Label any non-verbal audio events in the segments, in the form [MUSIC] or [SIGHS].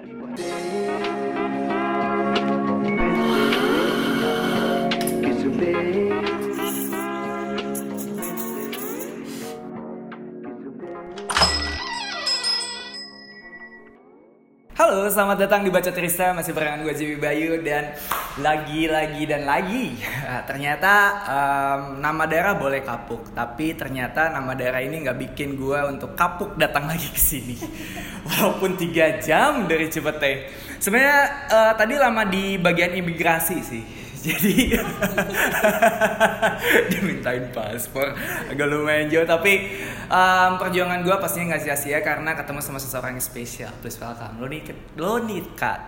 Anybody. Selamat datang di Baca Trista Masih barengan gue Jiwi Bayu Dan lagi-lagi dan lagi. [LAUGHS] Ternyata em, nama daerah boleh kapuk Tapi ternyata nama daerah ini nggak bikin gue untuk kapuk datang lagi ke sini. [LAUGHS] Walaupun 3 jam dari Cipete. Sebenarnya eh, tadi lama di bagian imigrasi sih [LAUGHS] jadi [LAUGHS] dimintain paspor. Agak lumayan jauh tapi em, perjuangan gue pastinya nggak sia-sia karena ketemu sama seseorang yang spesial. Please welcome lo nih lo nih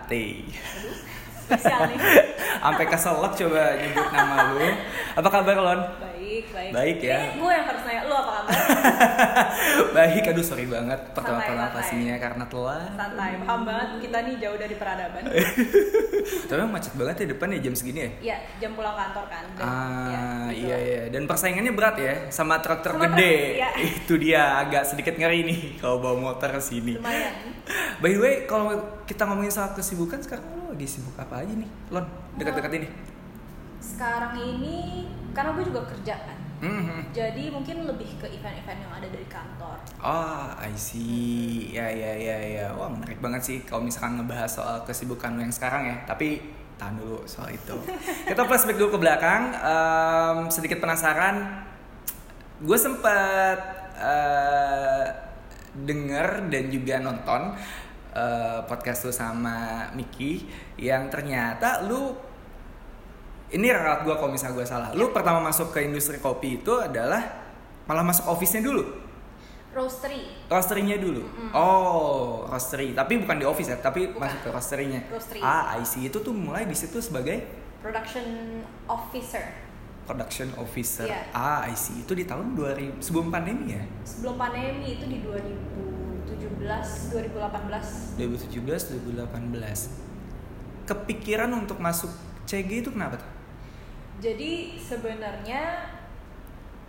nih. Sampai keselak coba nyebut nama lu. Apa kabar lon? Baik baik Baik. Ya. Ini gue yang harus nanya lu apa kabar? [LAUGHS] Baik aduh sorry banget pertama pastinya karena telah santai paham banget kita nih jauh dari peradaban. [LAUGHS] Tapi macet banget ya depan ya jam segini ya? Iya jam pulang kantor kan Dan, Ah ya, gitu. iya iya. Dan persaingannya berat ya sama truk-truk gede. truk, iya. [LAUGHS] itu dia agak sedikit ngeri nih kalau bawa motor ke sini. Lumayan. By the way kalau kita ngomongin soal kesibukan sekarang lo lagi sibuk apa aja nih lon? Dekat-dekat ini sekarang ini karena gue juga kerja kan Mhm. jadi mungkin lebih ke event-event yang ada dari kantor Oh, I see. Ya, ya, ya, ya. Wah, menarik banget sih kalau misalkan ngebahas soal kesibukan lo yang sekarang ya. Tapi tahan dulu soal itu. [LAUGHS] Kita flashback dulu ke belakang. Em, sedikit penasaran. Gue sempet eh, denger dan juga nonton eh, podcast lu sama Miki yang ternyata lu ini ralat gue kalau misalnya gue salah. Lu pertama masuk ke industri kopi itu adalah malah masuk office-nya dulu roastery roastery-nya dulu. Oh, roastery. Tapi bukan di office ya, tapi Bukan. masuk ke roastery-nya. Roastery. Ah, I see. Itu tuh mulai di situ sebagai production officer production officer. Iya. Ah, I see. Itu di tahun 2000 sebelum pandemi ya. sebelum pandemi itu di 2017 2018 2017 2018. Kepikiran untuk masuk CG itu kenapa tuh? Jadi sebenarnya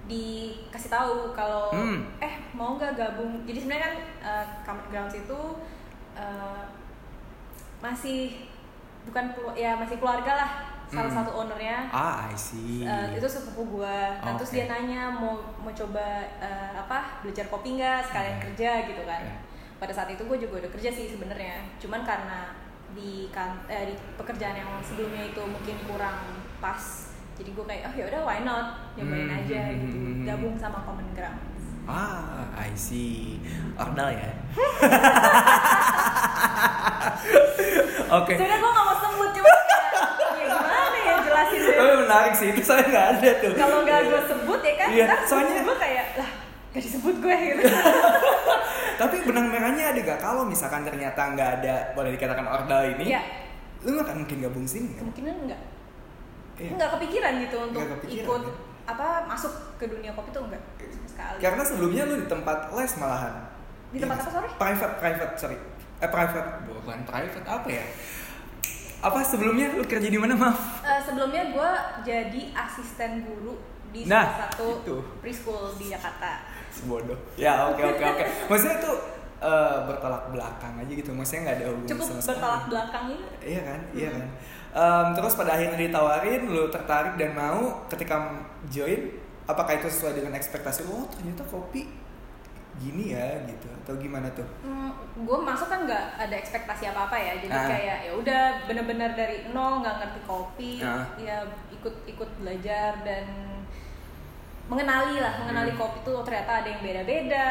dikasih tahu kalau Hmm. eh mau nggak gabung. Jadi sebenarnya kan uh, Common Grounds itu uh, masih bukan ya masih keluarga lah salah Hmm. satu ownernya. Ah, I see. Uh, itu sepupu gua. Nah, terus Oke. dia nanya mau mau coba uh, apa belajar kopi nggak sekalian Hmm. kerja gitu kan. Oke. Pada saat itu gue juga udah kerja sih sebenarnya. Cuman karena di kan eh, di pekerjaan yang sebelumnya itu mungkin kurang pas. Jadi gue kayak oh ya udah why not nyobain Hmm, aja hmm, gitu. hmm, hmm. Gabung sama Common Grounds. Ah, I see. Ordal ya. [LAUGHS] Oke. Sebenarnya gue gak mau sebut cuma ya gimana ya jelasin deh. Tapi menarik sih, itu saya nggak ada tuh. Kalau gak gue sebut ya kan, Iya, soalnya- gue kayak lah gak disebut gue gitu. [LAUGHS] Tapi benang merahnya ada gak kalau misalkan ternyata nggak ada boleh dikatakan ordal ini? Iya. Lu nggak akan mungkin gabung sini kan? kemungkinan enggak Iya. enggak kepikiran gitu untuk Nggak kepikiran, ikut ya? apa masuk ke dunia kopi tuh enggak sama sekali Karena sebelumnya lu di tempat les malahan. Di tempat Iya, apa, sorry? Private, private, sorry. Eh private, bukan private apa ya? Apa sebelumnya lu kerja di mana maaf? Eh, sebelumnya gue jadi asisten guru di Nah, salah satu itu. preschool di Jakarta Sebodoh. Ya oke oke oke. Maksudnya itu eh, bertolak belakang aja gitu. Maksudnya nggak ada hubungan cukup sama sekali. bertolak belakang ini Iya kan, iya kan. Em, terus pada akhirnya ditawarin, lu tertarik dan mau ketika join, apakah itu sesuai dengan ekspektasi? Oh ternyata kopi gini ya gitu atau gimana tuh? gue masuk kan nggak ada ekspektasi apa apa ya jadi Ah. kayak ya udah bener-bener dari nol nggak ngerti kopi Ah. ya ikut ikut belajar dan mengenali lah mengenali Hmm. kopi tuh ternyata ada yang beda-beda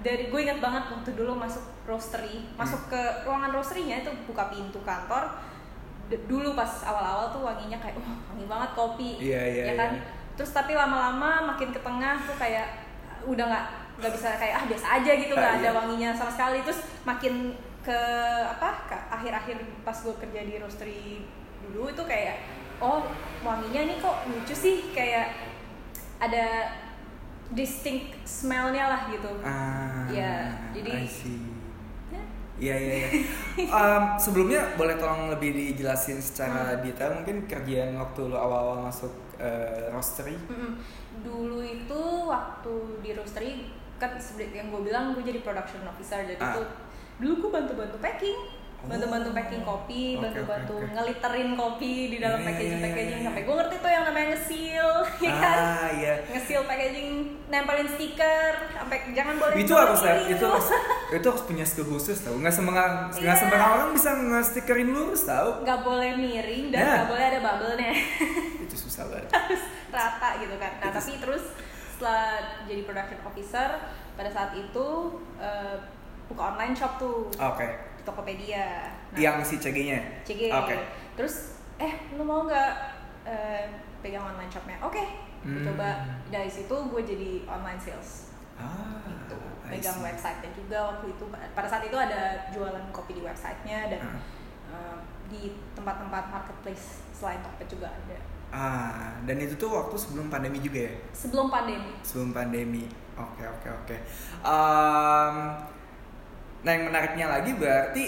dari gue ingat banget waktu dulu masuk roastery masuk Hmm. ke ruangan roasterynya itu buka pintu kantor dulu pas awal-awal tuh wanginya kayak wah wangi banget kopi Iya, iya, ya kan iya. terus tapi lama-lama makin ke tengah tuh kayak udah nggak nggak bisa kayak ah biasa aja gitu nggak Ah, ada iya. wanginya sama sekali terus makin ke apa ke akhir-akhir pas gue kerja di roastery dulu itu kayak oh wanginya nih kok lucu sih kayak ada distinct smellnya lah gitu Ah, ya jadi Iya iya iya. Em, sebelumnya boleh tolong lebih dijelasin secara Hmm. detail mungkin kerjaan waktu lu awal-awal masuk eh, roastery. mm-mm. dulu itu waktu di roastery kan yang gue bilang gue jadi production officer jadi Ah. tuh dulu gue bantu-bantu packing bantu-bantu packing kopi bantu-bantu oke, oke. ngeliterin kopi di dalam Iya, iya, packaging packaging iya, sampai iya. gue ngerti tuh yang namanya ngesil [LAUGHS] ya kan? Ah iya. Ngesil packaging nempelin stiker sampai jangan boleh itu harus ya, itu tuh. harus itu harus punya skill khusus tau? Nggak sembarang nggak Iya. sembarang orang bisa nge-stikerin lurus tau? Nggak boleh miring dan nggak boleh ada bubble-nya. [LAUGHS] Itu susah banget. Harus rata gitu kan. Nah Itu tapi terus setelah jadi production officer pada saat itu eh, buka online shop tuh. Oke. di Tokopedia. Nah, yang si CG-nya CG oke. Terus eh lu mau nggak eh, pegang online shopnya? Oke gue Hmm. coba. Dari situ gue jadi online sales. Ah gitu. Pegang see. website juga waktu itu. Pada saat itu ada jualan kopi di websitenya dan Ah. eh, di tempat-tempat marketplace selain Tokped juga ada. Ah dan itu tuh waktu sebelum pandemi juga ya? Sebelum pandemi. Sebelum pandemi. Oke oke oke. Em, nah yang menariknya lagi berarti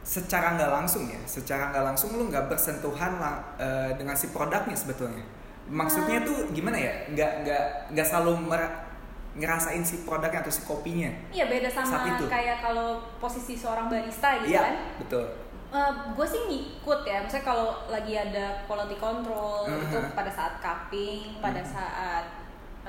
secara nggak langsung ya secara nggak langsung lu nggak bersentuhan lang- eh, dengan si produknya sebetulnya maksudnya Ah. tuh gimana ya nggak nggak nggak selalu mer- ngerasain si produknya atau si kopinya Iya beda Saat sama itu. kayak kalau posisi seorang barista gitu iya kan. betul gue sih ngikut ya, misalnya kalau lagi ada quality control Mhm. itu pada saat cupping, pada Mhm. saat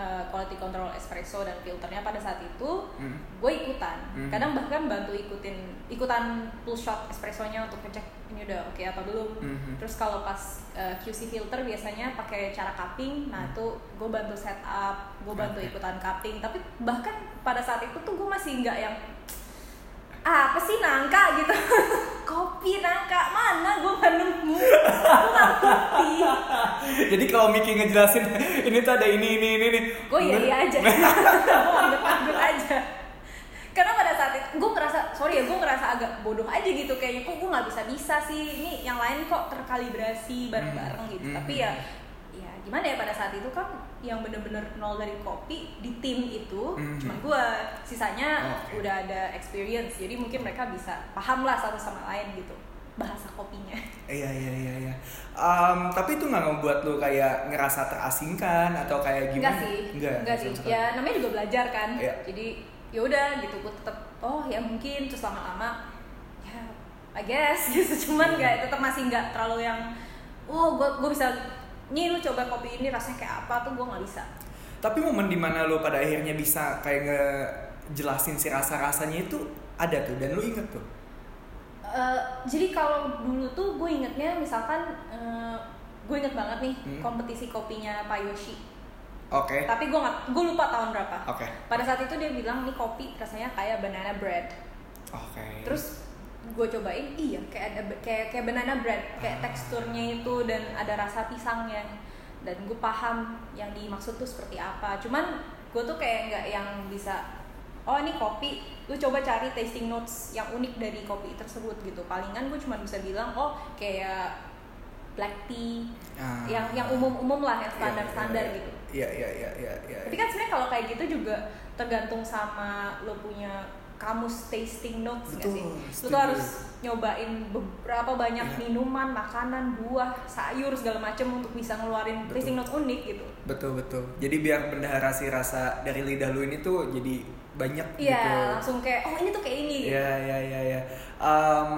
uh, quality control espresso dan filternya pada saat itu Hmm. gue ikutan. Mhm. Kadang bahkan bantu ikutin ikutan full shot espressonya untuk ngecek ini udah oke apa belum. Mhm. Terus kalau pas uh, QC filter biasanya pakai cara cupping, nah itu gue bantu setup, gue bantu Hmm. Oke. ikutan cupping. Tapi bahkan pada saat itu tuh gue masih nggak yang "Ah, apa sih nangka gitu [LAUGHS] kopi nangka mana gue nggak nemu gue nggak ngerti jadi kalau Miki ngejelasin [LAUGHS] ini tuh ada ini ini ini ini. Gue iya iya aja. Gue anggap anggap aja. Karena pada saat itu gue ngerasa sorry ya gue ngerasa agak bodoh aja gitu kayaknya. Kok gue nggak bisa bisa sih? Ini yang lain kok terkalibrasi bareng bareng gitu. Hmm. tapi ya ya gimana ya pada saat itu kan yang bener-bener nol dari kopi di tim itu Hmm. cuma gue sisanya Oke. udah ada experience. Jadi mungkin mereka bisa paham lah satu sama lain gitu bahasa kopinya Iya iya iya iya. Em, tapi itu nggak ngebuat lu kayak ngerasa terasingkan atau kayak enggak gimana? sih Enggak. enggak sih sama sekali. ya namanya juga belajar kan Iya. jadi ya udah gitu gue tetap oh ya mungkin terus lama-lama ya I guess [LAUGHS] gitu cuman Iya. nggak tetap masih nggak terlalu yang wow gue gue bisa nih lu coba kopi ini rasanya kayak apa tuh gue nggak bisa Tapi momen di mana lu pada akhirnya bisa kayak ngejelasin si rasa-rasanya itu ada tuh dan lu inget tuh. Eh, jadi kalau dulu tuh gue ingetnya misalkan eh, gue inget banget nih Hmm. kompetisi kopinya Pak Yoshi Oke. tapi gue nggak gue lupa tahun berapa Oke. pada saat itu dia bilang nih kopi rasanya kayak banana bread Oke. terus gue cobain iya kayak ada kayak kayak banana bread kayak Ah. teksturnya itu dan ada rasa pisangnya dan gue paham yang dimaksud tuh seperti apa cuman gue tuh kayak nggak yang bisa oh ini kopi lu coba cari tasting notes yang unik dari kopi tersebut gitu palingan gue cuma bisa bilang oh kayak black tea Ah. yang yang umum-umum lah yang Iya, standar-standar iya, gitu Iya iya iya iya iya. tapi kan sebenarnya kalau kayak gitu juga tergantung sama lo punya kamus tasting notes nggak sih? Betul, Lo tuh harus nyobain beberapa banyak Iya. minuman, makanan, buah, sayur segala macem untuk bisa ngeluarin Betul. tasting notes unik gitu. Betul betul. Jadi biar bendahara si rasa dari lidah lu ini tuh jadi banyak Iya, gitu. langsung kayak oh ini tuh kayak ini. Iya iya iya iya. Em,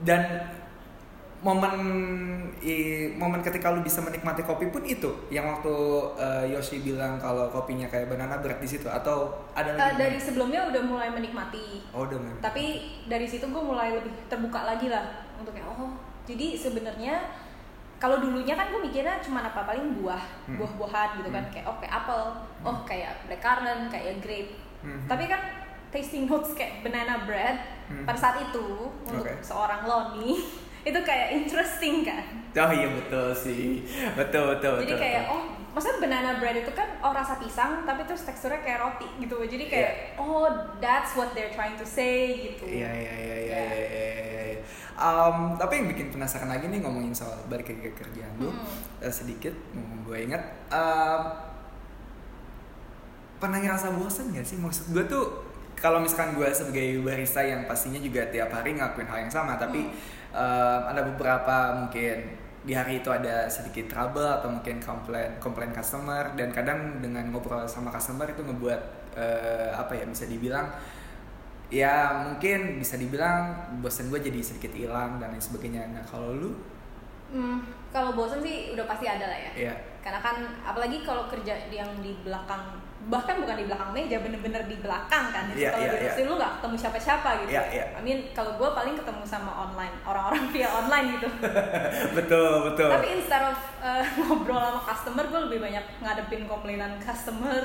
dan momen i- momen ketika lu bisa menikmati kopi pun itu yang waktu eh, Yoshi bilang kalau kopinya kayak banana bread di situ atau ada lagi? dari sebelumnya udah mulai menikmati, oh udah memang. tapi dari situ gue mulai lebih terbuka lagi lah untuk kayak oh jadi sebenarnya kalau dulunya kan gue mikirnya cuma apa paling buah Hmm. buah-buahan gitu kan Hmm. kayak oh kayak apel oh kayak black currant kayak grape Hmm. tapi kan tasting notes kayak banana bread Hmm. pada saat itu untuk Oke. seorang Loni [LAUGHS] itu kayak interesting kan Oh iya betul sih. Betul betul jadi betul. kayak betul. oh maksudnya banana bread itu kan oh rasa pisang tapi terus teksturnya kayak roti gitu jadi kayak Iya. oh that's what they're trying to say gitu Iya iya iya iya Ya. iya iya. iya, iya. Um, tapi yang bikin penasaran lagi nih ngomongin soal balik ke kerjaan lu Hmm. eh, sedikit gue ingat um, pernah ngerasa bosan gak sih? Maksud gue tuh kalau misalkan gue sebagai barista yang pastinya juga tiap hari ngelakuin hal yang sama tapi um, ada beberapa mungkin di hari itu ada sedikit trouble atau mungkin komplain komplain customer dan kadang dengan ngobrol sama customer itu ngebuat eh, apa ya bisa dibilang ya mungkin bisa dibilang bosan gue jadi sedikit hilang dan lain sebagainya. Nah kalau lu? Hmm, kalau bosen sih udah pasti ada lah ya. ya Karena kan apalagi kalau kerja yang di belakang bahkan bukan di belakang meja bener-bener di belakang kan Iya, kalau iya, di. Rosti lu nggak ketemu siapa-siapa gitu Iya, iya. I mean kalau gue paling ketemu sama online orang-orang [LAUGHS] via online gitu [LAUGHS] betul betul tapi instead of uh, [LAUGHS] ngobrol sama customer gue lebih banyak ngadepin komplainan customer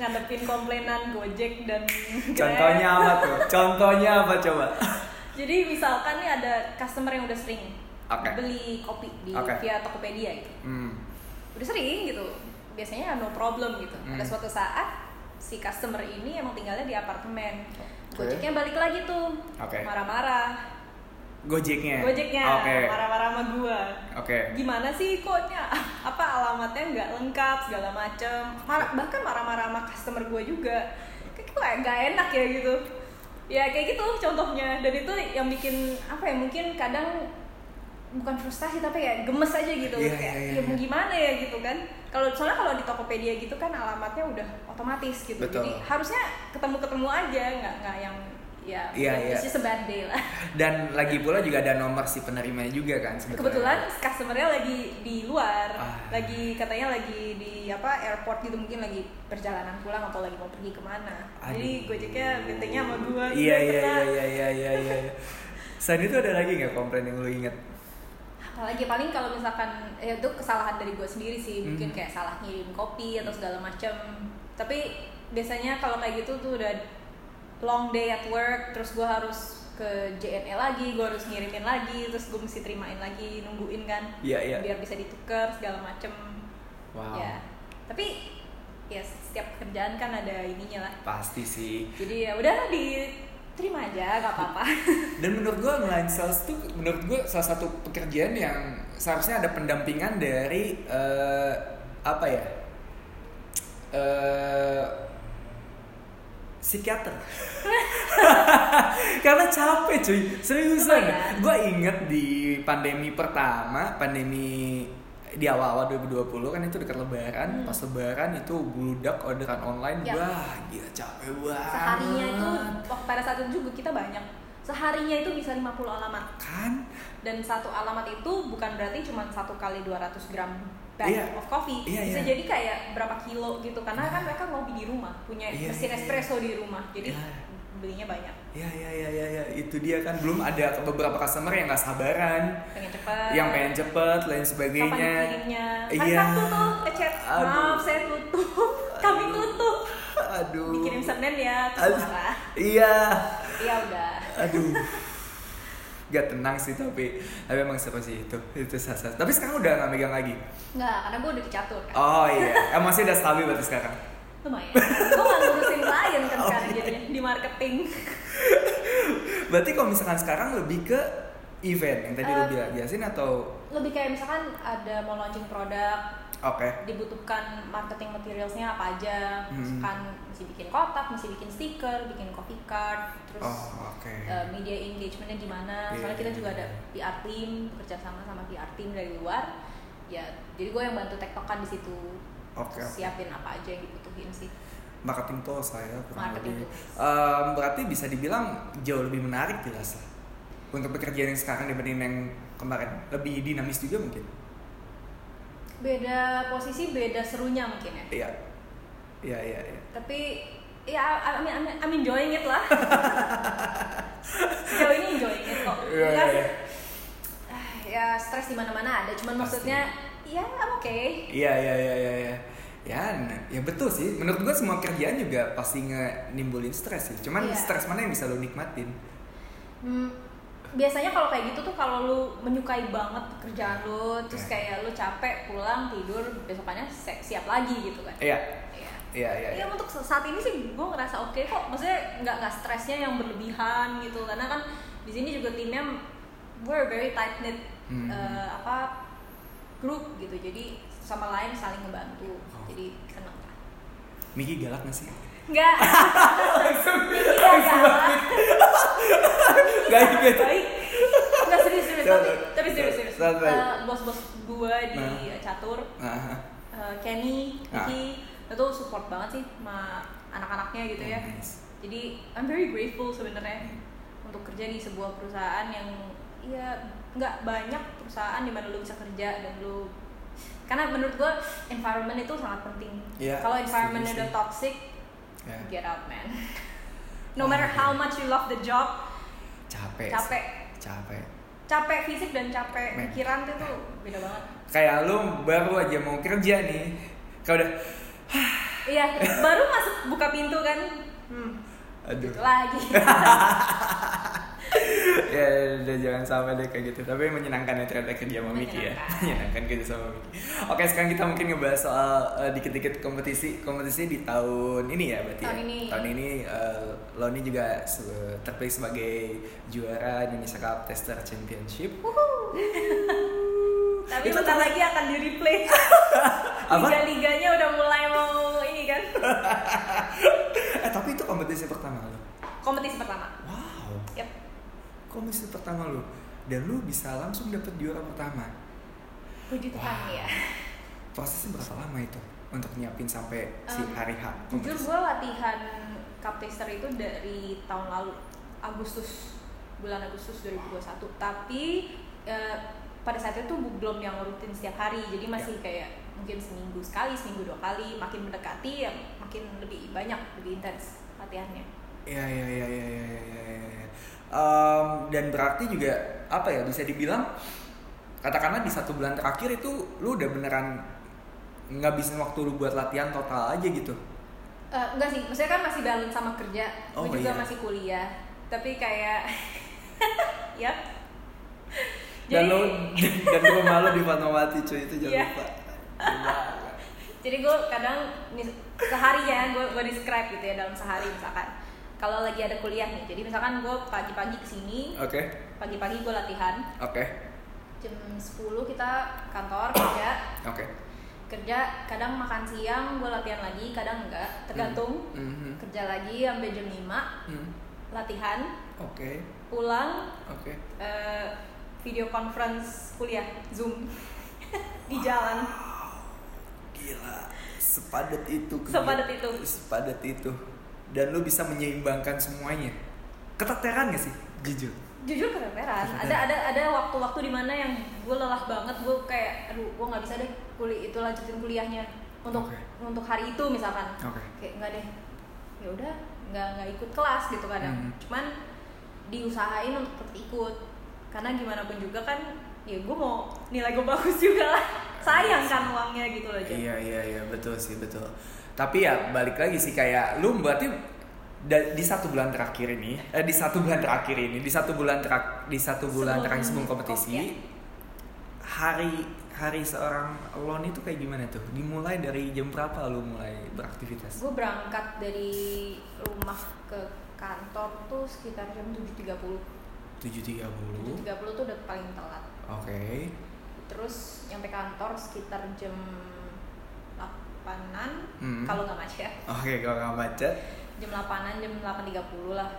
ngadepin komplainan gojek dan contohnya apa tuh contohnya apa coba jadi misalkan nih ada customer yang udah sering Oke. beli kopi di Oke. via Tokopedia gitu hmm. udah sering gitu biasanya no problem gitu. Hmm. ada suatu saat si customer ini emang tinggalnya di apartemen. Oke. gojeknya balik lagi tuh. Oke. marah-marah. Gojeknya? Gojeknya. Oke. Marah-marah sama gua. Oke. Gimana sih kodnya [LAUGHS] apa alamatnya nggak lengkap segala macem. Marah- bahkan marah-marah sama customer gua juga. Kayak kok nggak enak ya gitu. Ya kayak gitu contohnya. Dan itu yang bikin apa ya mungkin kadang bukan frustasi tapi ya gemes aja gitu. Iya, kayak iya, iya, ya mau iya. gimana ya gitu kan. Kalau soalnya kalau di Tokopedia gitu kan alamatnya udah otomatis gitu. Betul. jadi harusnya ketemu-ketemu aja nggak nggak yang ya a bad day lah dan lagi pula juga ada nomor si penerimanya juga kan sebetulnya. Kebetulan customernya lagi di luar. Ah. lagi katanya lagi di apa airport gitu mungkin lagi perjalanan pulang atau lagi mau pergi ke mana. Jadi Aduh. gojeknya bentengnya sama gua. Iya gitu iya iya iya iya iya iya. Selain itu ada lagi nggak komplain yang lu inget apalagi paling kalau misalkan ya itu kesalahan dari gue sendiri sih. Mungkin Hmm. kayak salah ngirim kopi atau segala macam tapi biasanya kalau kayak gitu tuh udah long day at work terus gue harus ke JNE lagi gue harus ngirimin lagi terus gue mesti terimain lagi nungguin kan Iya, iya. biar bisa ditukar segala macem. Wow. Ya. Tapi ya setiap pekerjaan kan ada ininya lah. Pasti sih. Jadi ya udah diterima aja gak apa-apa. [LAUGHS] Dan menurut gue online sales tuh menurut gue salah satu pekerjaan yang seharusnya ada pendampingan dari eh, apa ya? Eh psikiater. [LAUGHS] Karena capek cuy. Seriusan. Oh, ya? gue inget di pandemi pertama pandemi di awal-awal 2020 kan itu dekat lebaran Hmm. pas lebaran itu bludak orderan online Ya. wah gila capek banget seharinya itu waktu pada saat itu juga kita banyak seharinya itu bisa 50 alamat kan dan satu alamat itu bukan berarti cuma satu kali 200 gram bag Iya. of coffee Iya, bisa iya. jadi kayak berapa kilo gitu karena kan mereka ngopi di rumah punya Iya, mesin iya, espresso di rumah jadi Iya. Belinya banyak Ya ya ya ya ya itu dia kan belum ada beberapa customer yang nggak sabaran, pengen cepet yang pengen cepet lain kapan sebagainya. dikirimnya hari Iya. Sabtu tuh ngechat maaf saya tutup kami tutup Aduh. dikirim Senin ya Aduh. Iya. iya udah Aduh. Gak tenang sih tapi tapi emang seru sih itu itu sasa. Tapi sekarang udah nggak megang lagi. nggak karena gue udah dicatur kan Oh iya, eh, masih udah stabil berarti sekarang. Lumayan gue nggak ngurusin klien kan Oh, sekarang iya. jadinya di marketing Berarti kalau misalkan sekarang lebih ke event yang tadi lu Eh, bilang biasin atau lebih kayak misalkan ada mau launching produk oke. dibutuhkan marketing materialsnya apa aja Hmm. misalkan mesti bikin kotak mesti bikin stiker bikin coffee card terus Oh, oke. eh, media engagementnya gimana soalnya Iya, kita iya, juga ada iya. PR team bekerja sama sama PR team dari luar ya jadi gue yang bantu tektokan di situ Oke, oke. siapin apa aja yang dibutuhin sih marketing tools saya kurang Marketing lebih. tools. Em, berarti bisa dibilang jauh lebih menarik jelas lah untuk pekerjaan yang sekarang dibanding yang kemarin lebih dinamis juga mungkin beda posisi beda serunya mungkin ya iya iya iya iya. tapi ya I mean, I mean, I'm enjoying it lah sejauh ini enjoying it kok Iya, iya. Ah, ya stres di mana mana ada cuman Pasti. maksudnya ya I'm okay iya iya iya iya iya ya ya betul sih. Menurut gua semua kerjaan juga pasti nge nimbulin stres sih. Cuman Iya. stres mana yang bisa lo nikmatin? Hmm, biasanya kalau kayak gitu tuh kalau lu menyukai banget pekerjaan lu terus Iya. kayak lu capek pulang tidur besokannya si- siap lagi gitu kan? Iya. Iya. iya iya Ya untuk saat ini sih gue ngerasa oke kok, maksudnya nggak nggak stresnya yang berlebihan gitu, karena kan di sini juga timnya we're very tight knit Hmm. apa grup gitu, jadi sama lain saling membantu, Oh. jadi seneng lah. Miki galak gak sih Enggak, Miki nggak galak, Gak sangat gitu. baik, nggak serius serius, tapi tapi serius serius. Eh, bos-bos gue di Nah. catur, nah, eh, Kenny, Ah. Miki, itu support banget sih sama anak-anaknya gitu ya. nice. jadi I'm very grateful sebenarnya untuk kerja di sebuah perusahaan yang ya nggak banyak perusahaan di mana lu bisa kerja dan lu karena menurut gue environment itu sangat penting. Iya, kalau environmentnya udah toxic Ya. get out man. [LAUGHS] No matter how much you love the job capek capek. Capek. Capek fisik dan capek Men. pikiran itu tuh beda banget. Kayak lu baru aja mau kerja nih kau udah [SIGHS] iya baru masuk buka pintu kan. Hmm, aduh. Itu lagi [LAUGHS] [LAUGHS] ya udah jangan sampai deh kayak gitu tapi menyenangkan ya ternyata kerja sama Miki ya Menyenangkan. [LAUGHS] kerja sama Miki oke sekarang kita mungkin ngebahas soal eh, dikit-dikit kompetisi kompetisi di tahun ini ya berarti Tahun ya? ini. tahun ini eh, lo ini juga se- terpilih sebagai juara Indonesia Cup Tester Championship [LAUGHS] tapi Itu bentar lagi akan di replay Apa? liga-liganya udah mulai mau ini kan eh tapi itu kompetisi pertama lo kompetisi pertama wow yep. Kompetisi pertama lo dan lu bisa langsung dapet juara pertama. Puji Tuhan Wow. ya prosesnya berapa lama itu untuk nyiapin sampai si hari H? jujur gue latihan cup taster itu dari tahun lalu Agustus bulan Agustus 2021 tapi eh, pada saat itu belum yang rutin setiap hari. Jadi masih Ya. kayak mungkin seminggu sekali seminggu dua kali makin mendekati ya makin lebih banyak lebih intens latihannya. Iya iya iya iya iya iya. iya, Em, dan berarti juga apa ya bisa dibilang katakanlah di satu bulan terakhir itu lu udah beneran ngabisin waktu lu buat latihan total aja gitu. Eh, enggak sih maksudnya kan masih balance sama kerja Oh, gue juga iya. masih kuliah tapi kayak [LAUGHS] ya Dan lu dan rumah lu di Fatmawati cuy itu jangan Iya. lupa. [LAUGHS] Jadi gue kadang sehari ya gue gue describe gitu ya dalam sehari misalkan kalau lagi ada kuliah nih jadi misalkan gue pagi-pagi ke sini Oke pagi-pagi gue latihan oke jam 10 kita kantor kerja oke. kerja kadang makan siang gue latihan lagi kadang enggak tergantung Mhm. kerja lagi sampai jam 5 Hmm. latihan Oke pulang oke. eh, video conference kuliah zoom [LAUGHS] di jalan Gila sepadat itu. Sepadat itu. Sepadat itu. Dan lu bisa menyeimbangkan semuanya. Keteteran gak sih? Jujur. jujur keteteran ada ada ada waktu-waktu di mana yang gue lelah banget gue kayak aduh gue nggak bisa deh kuliah itu lanjutin kuliahnya untuk Oke. untuk hari itu misalkan Oke. kayak nggak deh ya udah nggak nggak ikut kelas gitu kadang Hmm. cuman diusahain untuk tetap ikut karena gimana pun juga kan ya gue mau nilai gue bagus juga lah sayang kan uangnya gitu loh. Iya iya iya betul sih betul. Tapi ya balik lagi sih kayak lu berarti di satu bulan terakhir ini, eh, di satu bulan terakhir ini, di satu bulan terak di satu bulan Sebelum terakhir sebelum kompetisi, ya. hari hari seorang lon itu kayak gimana tuh? Dimulai dari jam berapa lu mulai beraktivitas? gue berangkat dari rumah ke kantor tuh sekitar jam 7.30 Tujuh tiga puluh. 7.30 tuh udah paling telat Oke. terus nyampe kantor sekitar jam 8-an Hmm. kalau nggak macet Oke kalau nggak macet jam 8-an jam 8.30 lah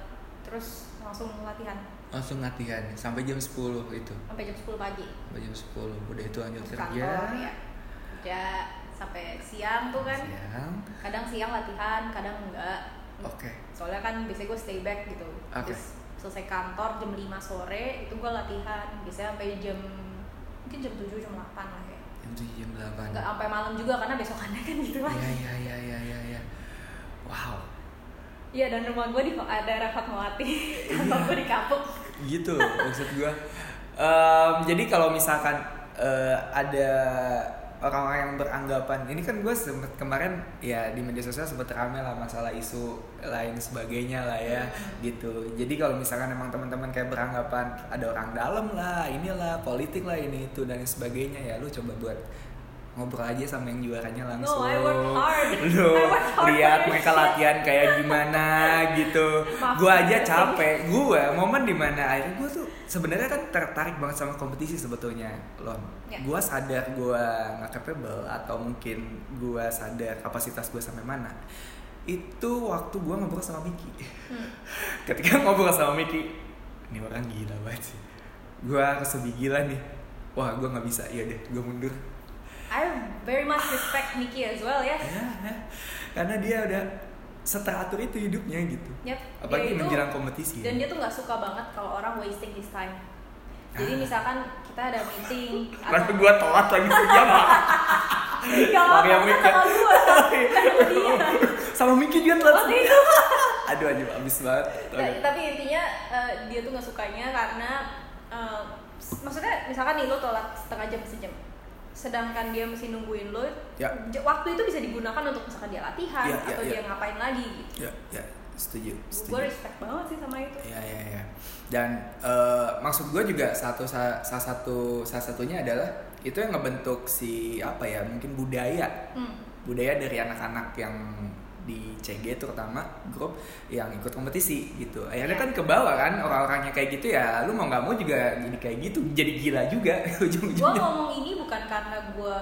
terus langsung latihan langsung latihan sampai jam 10 itu. sampai jam 10 pagi Sampai jam 10 udah itu lanjut kerja. kantor ya kerja sampai siang tuh kan Siang. kadang siang latihan kadang enggak Oke. soalnya kan biasanya gue stay back gitu Oke. terus selesai kantor jam 5 sore itu gue latihan biasanya sampai jam mungkin jam 7 jam 8 lah ya 7 jam 8. nggak sampai malam juga karena besokannya kan gitu lah Iya iya iya iya iya iya. Wow. Iya dan rumah gue di daerah Fatmawati [LAUGHS] kantor gue di Kapuk Gitu maksud gua. Em, jadi kalau misalkan eh, ada orang-orang yang beranggapan. Ini kan gue sempet kemarin ya di media sosial sempet rame lah masalah isu lain sebagainya lah ya gitu. Jadi kalau misalkan emang teman-teman kayak beranggapan ada orang dalam lah inilah politik lah ini itu dan sebagainya ya lu coba buat ngobrol aja sama yang juaranya langsung No, I work hard. lu [LAUGHS] I work hard lihat mereka latihan kayak gimana gitu. Maaf, gua aja capek. Gua momen di mana akhirnya gua tuh sebenarnya kan tertarik banget sama kompetisi sebetulnya lon. Ya. gua sadar gua nggak capable atau mungkin gua sadar kapasitas gua sampai mana. Itu waktu gua ngobrol sama Miki. Hmm. [LAUGHS] ketika ngobrol sama Miki ini orang gila banget sih. Gua harus lebih gila nih. Wah gua nggak bisa. Iya deh gua mundur I very much respect Nicky as well ya ya, ya. karena dia udah seteratur itu hidupnya gitu. Yep, apalagi dia itu- menjelang kompetisi dan ya. dia tuh nggak suka banget kalau orang wasting his time. Jadi Ah. misalkan kita ada meeting Lalu gua telat lagi dia mah Gak apa-apa sama gue [LAUGHS] sama dia sama Miki dia telat Waktu itu [LAUGHS] aduh aduh abis banget. Nah, tapi intinya eh, dia tuh nggak sukanya karena eh, maksudnya misalkan nih lo telat setengah jam sejam sedangkan dia mesti nungguin lo Ya. waktu itu bisa digunakan untuk misalkan dia latihan Ya, ya, atau ya. dia ngapain lagi gitu ya ya setuju gue setuju respect banget sih sama itu Ya ya ya. Dan eh, maksud gue juga satu sa- salah satu salah satunya adalah itu yang ngebentuk si apa ya mungkin budaya Hmm. budaya dari anak-anak yang di CG terutama grup yang ikut kompetisi gitu. Akhirnya Ya. kan ke bawah kan orang-orangnya kayak gitu ya. Lu mau nggak mau juga jadi kayak gitu, jadi gila juga gue [LAUGHS] ujung-ujungnya. ngomong ini bukan karena gue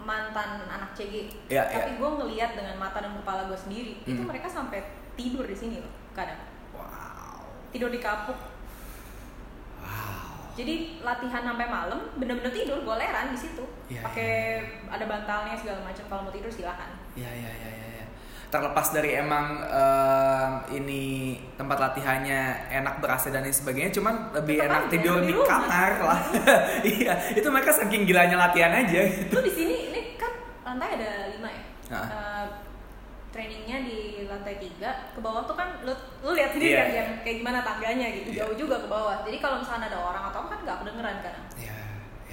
mantan anak CG Ya, tapi ya. gue ngelihat dengan mata dan kepala gue sendiri itu Hmm. mereka sampai tidur di sini loh kadang Wow. tidur di kapuk Wow. jadi latihan sampai malam bener-bener tidur goleran di situ Iya, pakai ada bantalnya segala macam kalau mau tidur silakan Ya ya ya ya ya. Terlepas dari emang em, ini tempat latihannya enak ber AC dan lain sebagainya, cuman lebih Tetap enak aja, tidur di kamar lah. [LAUGHS] iya, itu mereka saking gilanya latihan aja gitu. lu di sini ini kan lantai ada lima ya Ah. Eh, trainingnya di lantai tiga ke bawah tuh kan lu lu lihat sendiri Iya. kan yang kayak gimana tangganya gitu Iya. jauh juga ke bawah jadi kalau misalnya ada orang atau apa kan nggak kedengeran kan Ya,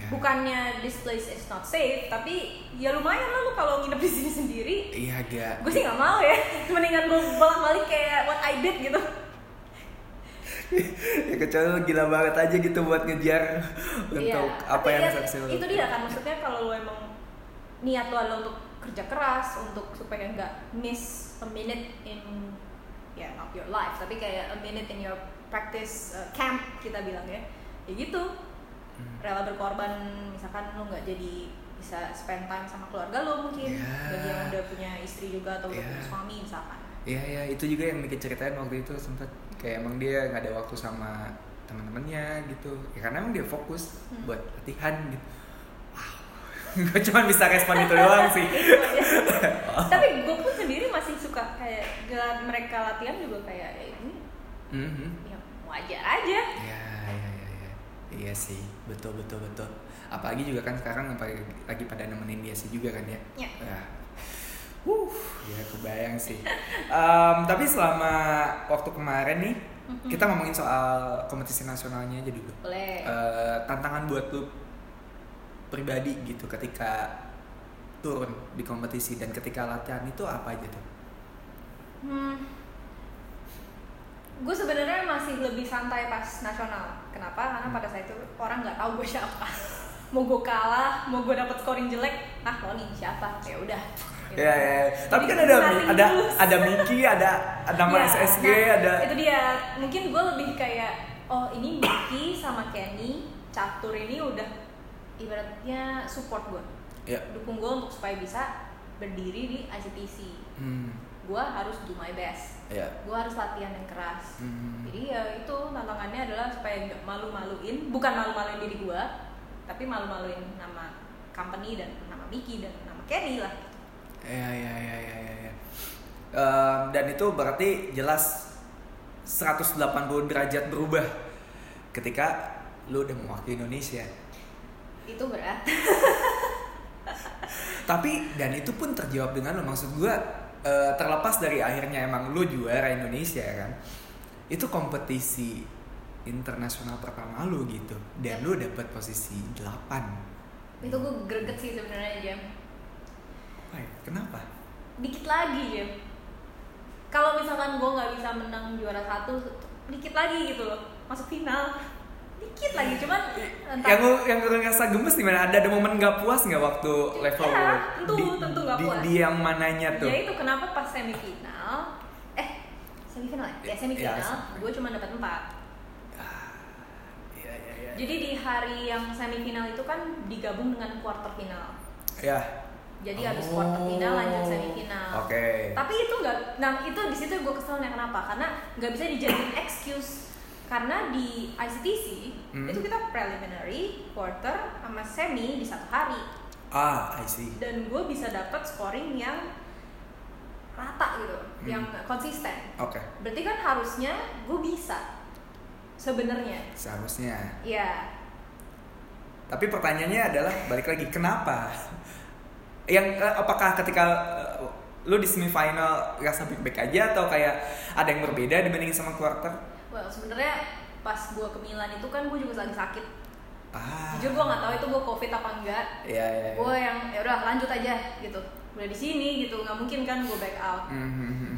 ya. bukannya this place is not safe tapi ya lumayan lah lu kalau nginep di sini sendiri Iya agak. gue sih nggak mau ya [LAUGHS] mendingan gue bolak balik kayak what I did gitu [LAUGHS] ya kecuali lu gila banget aja gitu buat ngejar untuk apa tapi yang ya, saksi lu. itu dia kan maksudnya kalau lo emang niat lo adalah untuk kerja keras untuk supaya nggak miss a minute in ya not your life tapi kayak a minute in your practice uh, camp kita bilang ya ya gitu. Rela berkorban misalkan lo nggak jadi bisa spend time sama keluarga lo mungkin Ya. bagi yang udah punya istri juga atau udah Ya. punya suami misalkan. Iya ya itu juga yang Miki ceritain waktu itu sempet kayak emang dia nggak ada waktu sama teman-temannya gitu. Ya karena emang dia fokus Hmm. buat latihan gitu. Wow. [LAUGHS] Gue cuma bisa respon itu doang sih. [LAUGHS] Tapi gue pun sendiri masih suka kayak gelar mereka latihan juga kayak ya ini Mhm. ya wajar aja. Ya ya ya ya iya sih betul betul betul apalagi juga kan sekarang lagi pada nemenin dia sih juga kan ya Ya. ya Wuh, ya kebayang sih. Em, tapi selama waktu kemarin nih, kita ngomongin soal kompetisi nasionalnya aja dulu. boleh Eh, tantangan buat lu pribadi gitu ketika turun di kompetisi dan ketika latihan itu apa aja tuh? Hmm. Gue sebenarnya masih lebih santai pas nasional. Kenapa? Karena pada saat itu orang nggak tahu gue siapa. [LAUGHS] mau gue kalah, mau gue dapet scoring jelek, ah lo nih siapa? Ya udah. Gitu. Ya, ya, ya. Tapi kan ada ada ada Miki, ada ada nama Ya, SSG, nah, ada Itu dia. Mungkin gue lebih kayak, oh ini Mickey sama Kenny, catur ini udah ibaratnya support gue, ya. dukung gue untuk supaya bisa berdiri di ICTC. Hmm, Gue harus do my best. Ya. gue harus latihan yang keras Hmm. jadi ya itu tantangannya adalah supaya nggak malu-maluin bukan malu-maluin diri gue tapi malu-maluin nama company dan nama Mickey dan nama Kenny lah Ya, ya, ya, ya, ya, ya. Em, dan itu berarti jelas 180 derajat berubah ketika lu udah mewakili Indonesia. itu berat Tapi dan itu pun terjawab dengan lo maksud gua eh, terlepas dari akhirnya emang lu juara Indonesia kan. Itu kompetisi internasional pertama lu gitu dan lu dapet posisi 8. itu gue greget sih sebenarnya jam Wah, kenapa? dikit lagi jam kalau misalkan gue nggak bisa menang juara satu dikit lagi gitu loh masuk final dikit lagi cuman entah- yang yang ngerasa gemes di mana ada ada momen nggak puas nggak waktu level Ya, tentu, di, tentu di, puas. di yang mananya tuh Ya itu kenapa pas semifinal eh semifinal ya? Ya semifinal, Ya, gue cuma dapat empat. Iya, iya, iya. Jadi di hari yang semifinal itu kan digabung dengan quarter final. ya Jadi habis quarter final lanjut Oh, semifinal. oke. Tapi itu nggak, nah itu di situ gue keselnya kenapa? Karena nggak bisa dijadiin excuse. Karena di ICTC Hmm. itu kita preliminary, quarter, sama semi di satu hari. ah I see Dan gue bisa dapat scoring yang rata gitu Hmm. yang konsisten Oke, berarti kan harusnya gue bisa sebenarnya seharusnya. ya Tapi pertanyaannya adalah balik lagi kenapa? Yang eh, apakah ketika eh, lu di semifinal rasa baik-baik aja atau kayak ada yang berbeda dibandingin sama quarter? Well sebenarnya pas gue ke Milan itu kan gue juga lagi sakit Ah. jujur gue nggak tahu itu gue covid apa enggak Iya, iya. iya. gue yang ya udah lanjut aja gitu udah di sini gitu nggak mungkin kan gue back out Hmm, hmm, hmm.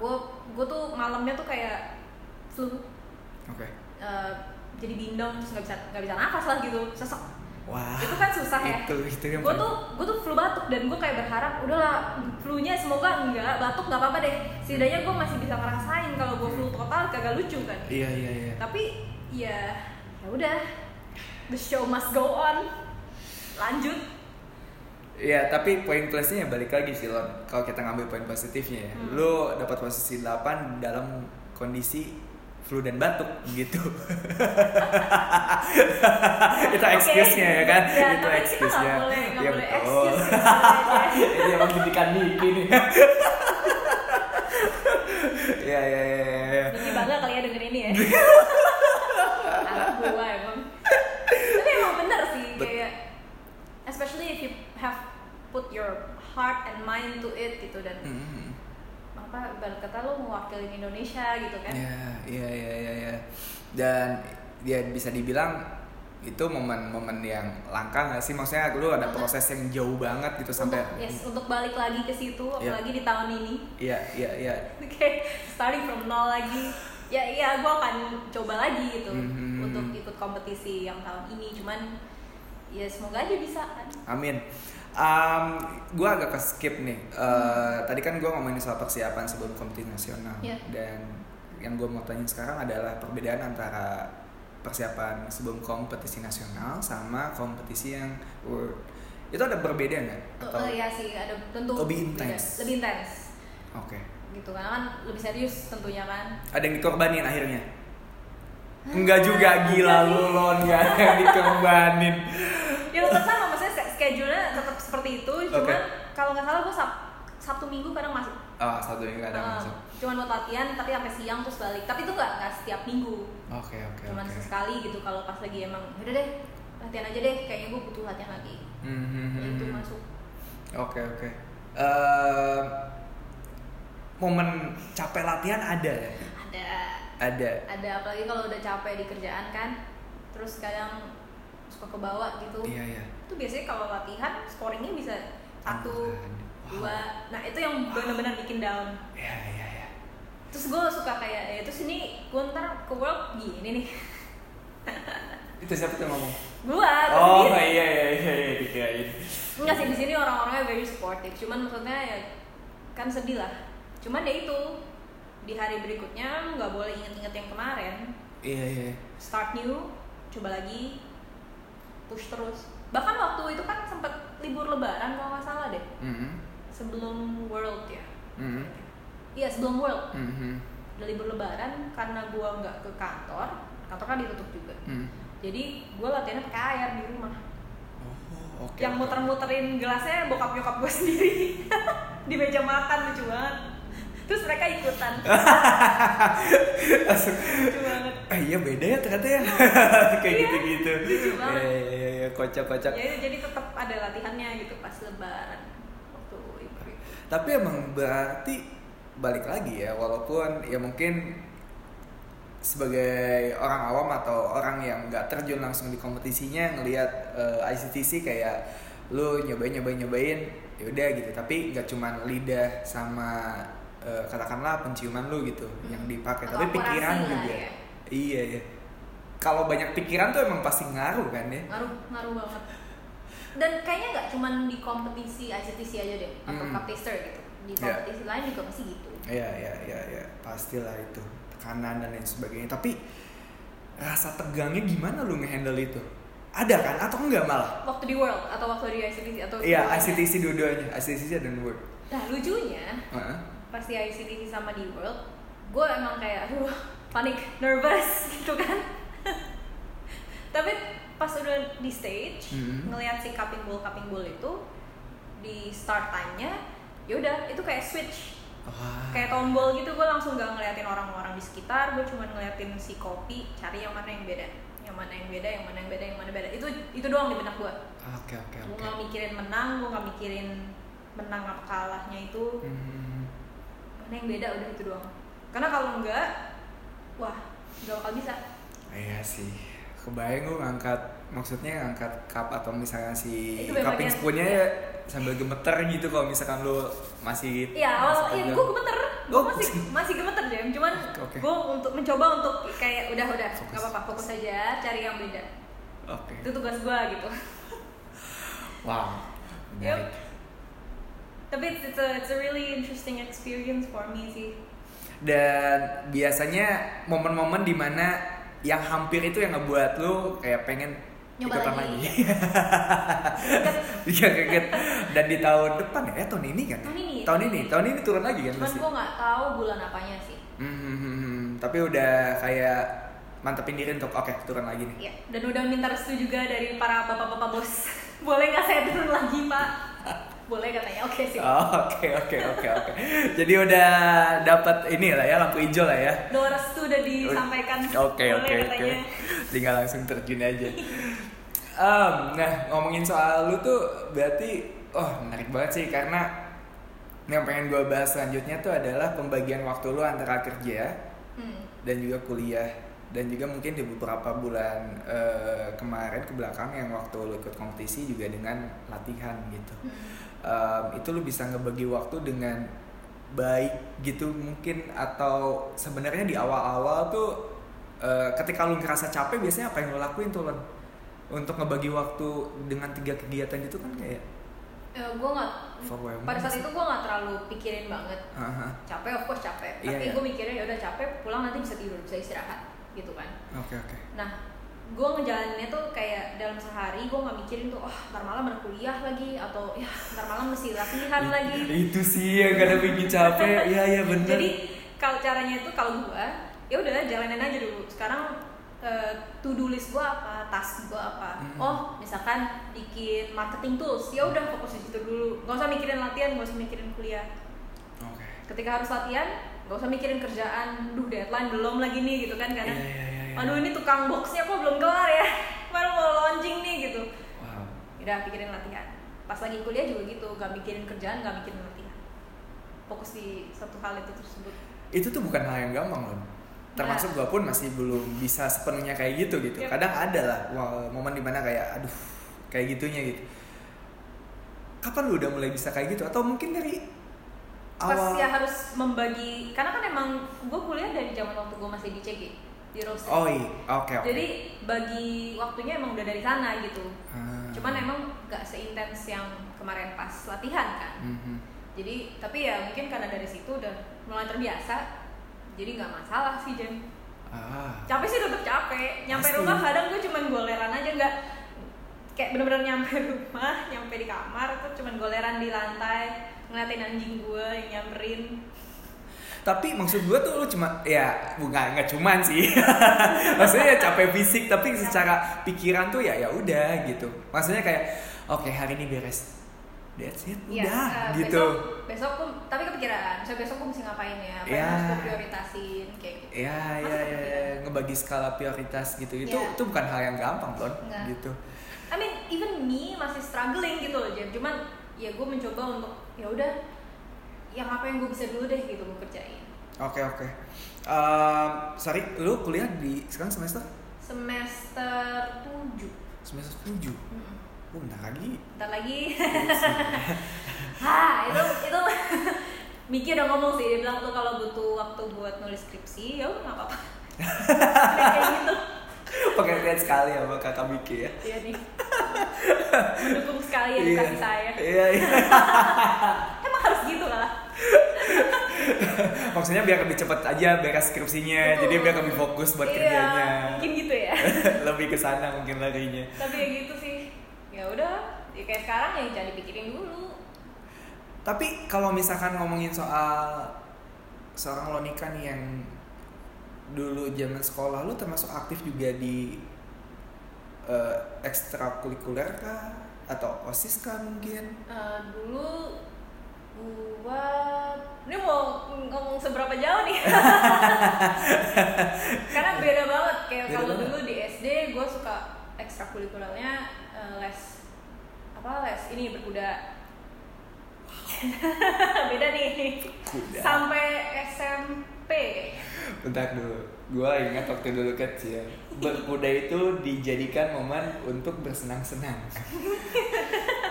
gue gue tuh malamnya tuh kayak flu Oke. eh, jadi bindong terus nggak bisa nggak bisa nafas lah gitu sesek Wah. itu kan susah ya Itu itu yang gue tuh gue tuh flu batuk dan gue kayak berharap udahlah flu-nya semoga enggak batuk nggak apa-apa deh setidaknya gue masih bisa ngerasain kalau gue flu total kagak lucu kan Iya, iya, iya. tapi ya ya udah the show must go on lanjut Iya, tapi poin plusnya ya balik lagi sih Lon. Kalau kita ngambil poin positifnya ya, Hmm. lu dapat posisi 8 dalam kondisi flu dan batuk gitu. [LAUGHS] itu excuse-nya ya kan? Ya, itu excuse-nya. Iya, boleh betul. [LAUGHS] Ini emang didikan Niki nih. Iya, iya, iya, iya. Niki bangga kali ya denger ini ya [LAUGHS] anak gua emang tapi emang bener sih kayak especially if you have put your heart and mind to it gitu dan Hmm. Apa ibarat kata lo mewakili Indonesia gitu kan Iya, iya, iya, iya. Dan ya bisa dibilang itu momen-momen yang langka nggak sih? Maksudnya lu ada proses yang jauh banget gitu sampai untuk, yes, untuk balik lagi ke situ Iya. apalagi di tahun ini [LAUGHS] Iya, iya, iya. kayak starting from nol lagi ya iya gue akan coba lagi gitu Mhm. untuk ikut kompetisi yang tahun ini cuman ya semoga aja bisa kan Amin. Um, gue agak ke skip nih. Eh, Tadi kan gue ngomongin soal persiapan sebelum kompetisi nasional Iya. dan yang gue mau tanya sekarang adalah perbedaan antara persiapan sebelum kompetisi nasional sama kompetisi yang world. Itu ada berbeda nggak? Atau Oh, iya sih ada tentu Lebih intens. lebih intens oke? gitu karena kan lebih serius tentunya kan Ada yang dikorbanin akhirnya? Enggak juga gila lu lon ada yang dikorbanin. ya tetap schedule-nya tetap seperti itu cuman Oke. kalau nggak salah gue sab sabtu minggu kadang masuk Oh satu yang nggak ada Ah, masuk. cuman buat latihan tapi sampai siang terus balik tapi itu nggak nggak setiap minggu Oke oke cuman oke. sesekali gitu kalau pas lagi emang udah deh latihan aja deh kayaknya gue butuh latihan lagi Hmm, hmm, Ya, itu hmm. masuk Oke oke. Eh, momen capek latihan ada ya? ada Ada. ada apalagi kalau udah capek di kerjaan kan terus kadang suka ke bawah gitu Iya iya. itu biasanya kalau latihan scoringnya bisa satu Wow. dua nah itu yang benar-benar bikin down Iya iya iya. terus gue suka kayak ya terus ini gue ntar ke world gini nih [LAUGHS] Itu siapa tuh yang ngomong? gue Oh iya iya iya iya dikirain. Enggak sih di sini orang-orangnya very supportive. Cuman maksudnya ya kan sedih lah. Cuman ya itu di hari berikutnya nggak boleh inget-inget yang kemarin. Iya iya. Start new, coba lagi, push terus. Bahkan waktu itu kan sempet libur lebaran kalau nggak salah deh. Mhm. Sebelum World ya. Mhm. Iya sebelum World. Mhm. Udah libur lebaran karena gua nggak ke kantor, kantor kan ditutup juga. Mhm. Jadi gua latihannya pakai air di rumah. Oh oke. yang muter-muterin gelasnya bokap nyokap gue [LAUGHS] sendiri di meja makan lucu banget terus mereka ikutan lucu banget Eh iya beda ya ternyata ya kayak Iya, gitu-gitu. lucu banget. Iya iya iya kocak-kocak. ya jadi tetap ada latihannya gitu pas lebaran waktu itu Tapi emang berarti balik lagi ya walaupun ya mungkin sebagai orang awam atau orang yang nggak terjun langsung di kompetisinya ngelihat eh, ICTC kayak lu nyobain nyobain nyobain ya udah gitu tapi nggak cuman lidah sama eh, katakanlah penciuman lu gitu yang dipakai tapi pikiran juga ya. iya ya kalau banyak pikiran tuh emang pasti ngaruh kan ya ngaruh ngaruh banget dan kayaknya nggak cuman di kompetisi ICTC aja deh atau Hmm. cup gitu di Iya. kompetisi lain juga masih gitu Iya, iya, iya, iya, pastilah itu tekanan dan lain sebagainya. Tapi rasa tegangnya gimana lu ngehandle itu? Ada kan atau enggak malah? waktu di world atau waktu di ICTC atau Iya? ICTC dua-duanya, ICTC dan Word. nah lucunya Heeh. Pas di ICTC sama di World gue emang kayak aduh panik nervous [LAUGHS] gitu kan tapi pas udah di stage Mhm. ngelihat si cupping ball cupping ball itu di start time-nya ya udah itu kayak switch Wah. kayak tombol gitu gue langsung gak ngeliatin orang-orang di sekitar gue cuma ngeliatin si kopi cari yang mana yang beda yang mana yang beda yang mana yang beda yang mana beda itu itu doang di benak gue Oke oke gue oke. gak mikirin menang gue gak mikirin menang apa kalahnya itu Hmm. Mana yang beda udah itu doang karena kalau enggak wah gak bakal bisa Iya sih. Kebayang gue ngangkat maksudnya ngangkat cup atau misalnya si cupping spoonnya ya sambil gemeter gitu kalau misalkan lu masih Iya, awal iya gue gemeter, gue Oh. masih [LAUGHS] masih gemeter Jam, cuman Oke. gue untuk mencoba untuk kayak udah udah nggak apa-apa fokus aja cari yang beda. Oke. Itu tugas gue gitu. Wow. Yep. Tapi it's, it's a it's a really interesting experience for me sih. Dan biasanya momen-momen di mana yang hampir itu yang ngebuat lu kayak pengen Nyoba ikutan lagi. lagi. [LAUGHS] Iya kaget. Dan di tahun depan ya, tahun ini kan? ya? Tahun ini, Tahun tahun ini, ini. tahun ini turun lagi kan Cuman gue nggak tahu bulan apanya sih. Hmm, hmm, tapi udah kayak mantepin diri untuk oke turun lagi nih. Iya. Dan udah minta restu juga dari para bapak-bapak bos. [LAUGHS] Boleh nggak saya turun lagi pak? [LAUGHS] Boleh katanya. Oke sih. Oh, Oke oke oke oke. Jadi udah dapat ini lah ya lampu hijau lah ya. Doa restu udah disampaikan. Oke oke oke. Tinggal langsung terjun aja. Em, nah ngomongin soal lu tuh berarti oh menarik banget sih karena yang pengen gue bahas selanjutnya tuh adalah pembagian waktu lu antara kerja Hmm. dan juga kuliah dan juga mungkin di beberapa bulan eh, kemarin ke belakang yang waktu lu ikut kompetisi juga dengan latihan gitu Hmm. Em, itu lu bisa ngebagi waktu dengan baik gitu mungkin atau sebenarnya di awal-awal tuh eh, ketika lu ngerasa capek biasanya apa yang lu lakuin tuh Lon? untuk ngebagi waktu dengan tiga kegiatan gitu kan kayak Eh, gue nggak pada saat itu gue nggak terlalu pikirin banget Haha. capek of course capek Iya, tapi iya. gue mikirnya ya udah capek pulang nanti bisa tidur bisa istirahat gitu kan oke oke nah gue ngejalaninnya tuh kayak dalam sehari gue nggak mikirin tuh oh ntar malam ada kuliah lagi atau ya ntar malam mesti latihan lagi. itu sih yang kadang bikin capek. [LAUGHS] Iya iya bener. Jadi kalau caranya itu kalau gue ya udah jalanin aja dulu. Sekarang eh, to do list gue apa task gue apa? Hmm. oh misalkan bikin marketing tools ya udah fokus di situ dulu. Nggak usah mikirin latihan nggak usah mikirin kuliah. Oke. Ketika harus latihan nggak usah mikirin kerjaan duh deadline belum lagi nih gitu kan iya kadang iya iya iya. aduh ini tukang boxnya kok belum kelar ya? [LAUGHS] Baru mau launching nih gitu. Wow. Udah pikirin latihan. Pas lagi kuliah juga gitu gak mikirin kerjaan gak mikirin latihan. Fokus di satu hal itu tersebut. Itu tuh bukan hal yang gampang loh termasuk gue pun masih belum bisa sepenuhnya kayak gitu gitu. Yep. kadang ada lah wah, momen di mana kayak aduh kayak gitunya gitu. Kapan lu udah mulai bisa kayak gitu? Atau mungkin dari pas awal ya harus membagi karena kan emang gue kuliah dari zaman waktu gue masih di CG di roasting oh iya. Oke oke. Jadi bagi waktunya emang udah dari sana gitu. Ah. cuman emang gak seintens yang kemarin pas latihan kan. Mhm. jadi tapi ya mungkin karena dari situ udah mulai terbiasa jadi nggak masalah sih Jen. Ah. Capek sih tetap capek. Nyampe Pasti. rumah kadang gue cuman goleran aja nggak. Kayak bener-bener nyampe rumah nyampe di kamar tuh cuman goleran di lantai ngeliatin anjing gue yang nyamperin tapi maksud gue tuh lu cuma ya bukan nggak cuman sih. [LAUGHS] Maksudnya ya capek fisik tapi secara pikiran tuh ya ya udah gitu. Maksudnya kayak oke hari ini beres. That's it Iya, udah eh, gitu. besok besok gue tapi kepikiran besok besok gue mesti ngapain ya? Apa Ya. yang harus gue prioritasin kayak gitu. Ya ya ya, ya ngebagi skala prioritas gitu. Itu Iya. itu bukan hal yang gampang loh gitu. I mean even me masih struggling gitu loh cuman ya gue mencoba untuk ya udah yang apa yang gue bisa dulu deh gitu gue kerjain oke oke Ehm, sorry lu kuliah di sekarang semester semester 7 semester tujuh oh bentar lagi Bentar lagi. [LAUGHS] Hah, itu itu [LAUGHS] Miki udah ngomong sih, dia bilang tuh kalau butuh waktu buat nulis skripsi, ya udah nggak apa-apa. Kayak gitu. [LAUGHS] pengertian sekali sama kakak Miki ya Iya nih. Mendukung sekali ya Iya. kasih saya. iya iya Emang harus gitu lah. [LAUGHS] maksudnya biar lebih cepet aja beres skripsinya Betul. jadi biar lebih fokus buat iya, kerjanya Mungkin gitu ya. [LAUGHS] lebih ke sana mungkin larinya Tapi ya gitu sih. Ya udah, ya kayak sekarang ya jangan dipikirin dulu. tapi kalau misalkan ngomongin soal seorang Lonika nih yang dulu zaman sekolah lu termasuk aktif juga di eh, ekstrakurikuler kah atau osis kah mungkin Eh, dulu gua ini mau ngomong seberapa jauh nih? [LAUGHS] Karena beda banget. Kayak kalau dulu di SD gua suka ekstrakurikulernya eh, les apa les ini berkuda. [LAUGHS] Beda nih. Kuda. sampai SMP Bentar dulu, gue ingat waktu dulu kecil. Berkuda itu dijadikan momen untuk bersenang-senang [LAUGHS]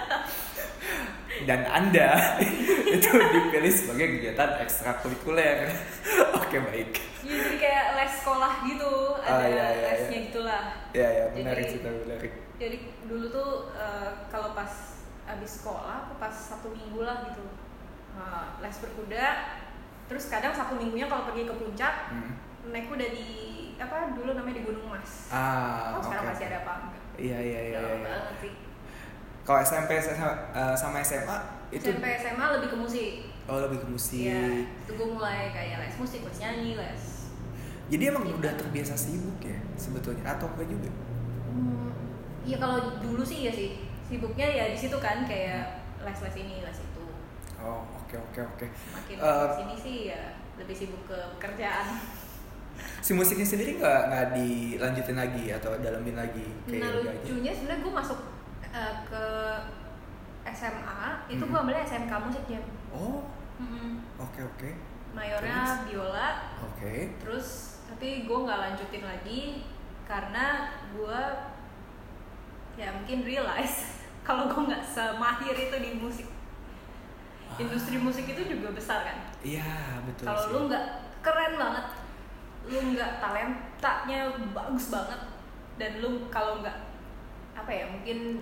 Dan Anda [LAUGHS] itu dipilih sebagai kegiatan ekstrakurikuler. [LAUGHS] Oke baik. Ya, jadi kayak les sekolah gitu. Ah, ada iya, iya, lesnya iya. gitulah Ya ya menarik Jadi- sih menarik. jadi dulu tuh eh, kalau pas abis sekolah aku pas satu minggu lah gitu. Nah, les berkuda. Terus kadang satu minggunya kalau pergi ke puncak Hmm. naik kuda di apa dulu namanya di Gunung Mas. Ah, oh, sekarang oke, masih ada apa enggak? Iya iya iya iya. banget sih Kalau SMP sama, eh, sama SMA itu SMP SMA lebih ke musik. Oh lebih ke musik. Iya, itu gue mulai kayak les musik, les nyanyi, les Jadi emang udah terbiasa sibuk ya sebetulnya? Atau enggak juga? Hmm, Iya kalau dulu sih ya sih. Sibuknya ya di situ kan kayak les-les ini, les itu. Oh oke oke oke. Makin Eh, sini sih ya lebih sibuk ke pekerjaan. Si musiknya sendiri nggak nggak dilanjutin lagi atau dalemin lagi kayak Nah lucunya sebenarnya gue masuk eh, ke SMA itu gue Mhm. ambilnya SMK musik jam. Oh. Oke oke. Mayornya biola, oke. Terus tapi gue nggak lanjutin lagi karena gue ya mungkin realize [LAUGHS] kalau gue nggak semahir itu di musik. Industri musik itu juga besar kan. Iya betul kalau lu nggak keren banget. Lu nggak talentanya bagus banget. Dan lu kalau nggak apa ya mungkin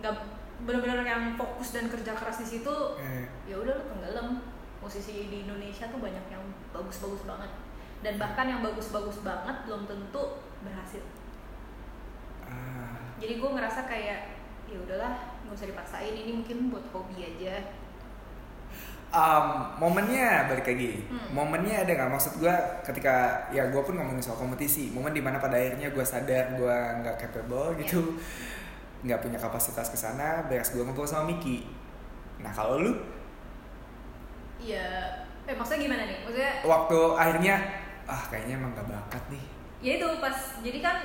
nggak benar-benar yang fokus dan kerja keras di situ Eh, ya udah lu tenggelam. Musisi di Indonesia tuh banyak yang bagus-bagus banget. Dan bahkan yang bagus-bagus banget belum tentu berhasil. Ah, jadi gue ngerasa kayak ya udahlah nggak usah dipaksain. Ini mungkin buat hobi aja. Um, momennya balik lagi. Hmm. momennya ada nggak? Maksud gue ketika ya gue pun ngomongin soal kompetisi momen di mana pada akhirnya gue sadar gue nggak capable Iya. gitu nggak punya kapasitas ke sana beres gue ngobrol sama Miki. Nah kalau lu? Ya eh maksudnya gimana nih? Maksudnya waktu akhirnya ah kayaknya emang gak bakat nih. Ya itu pas jadi kan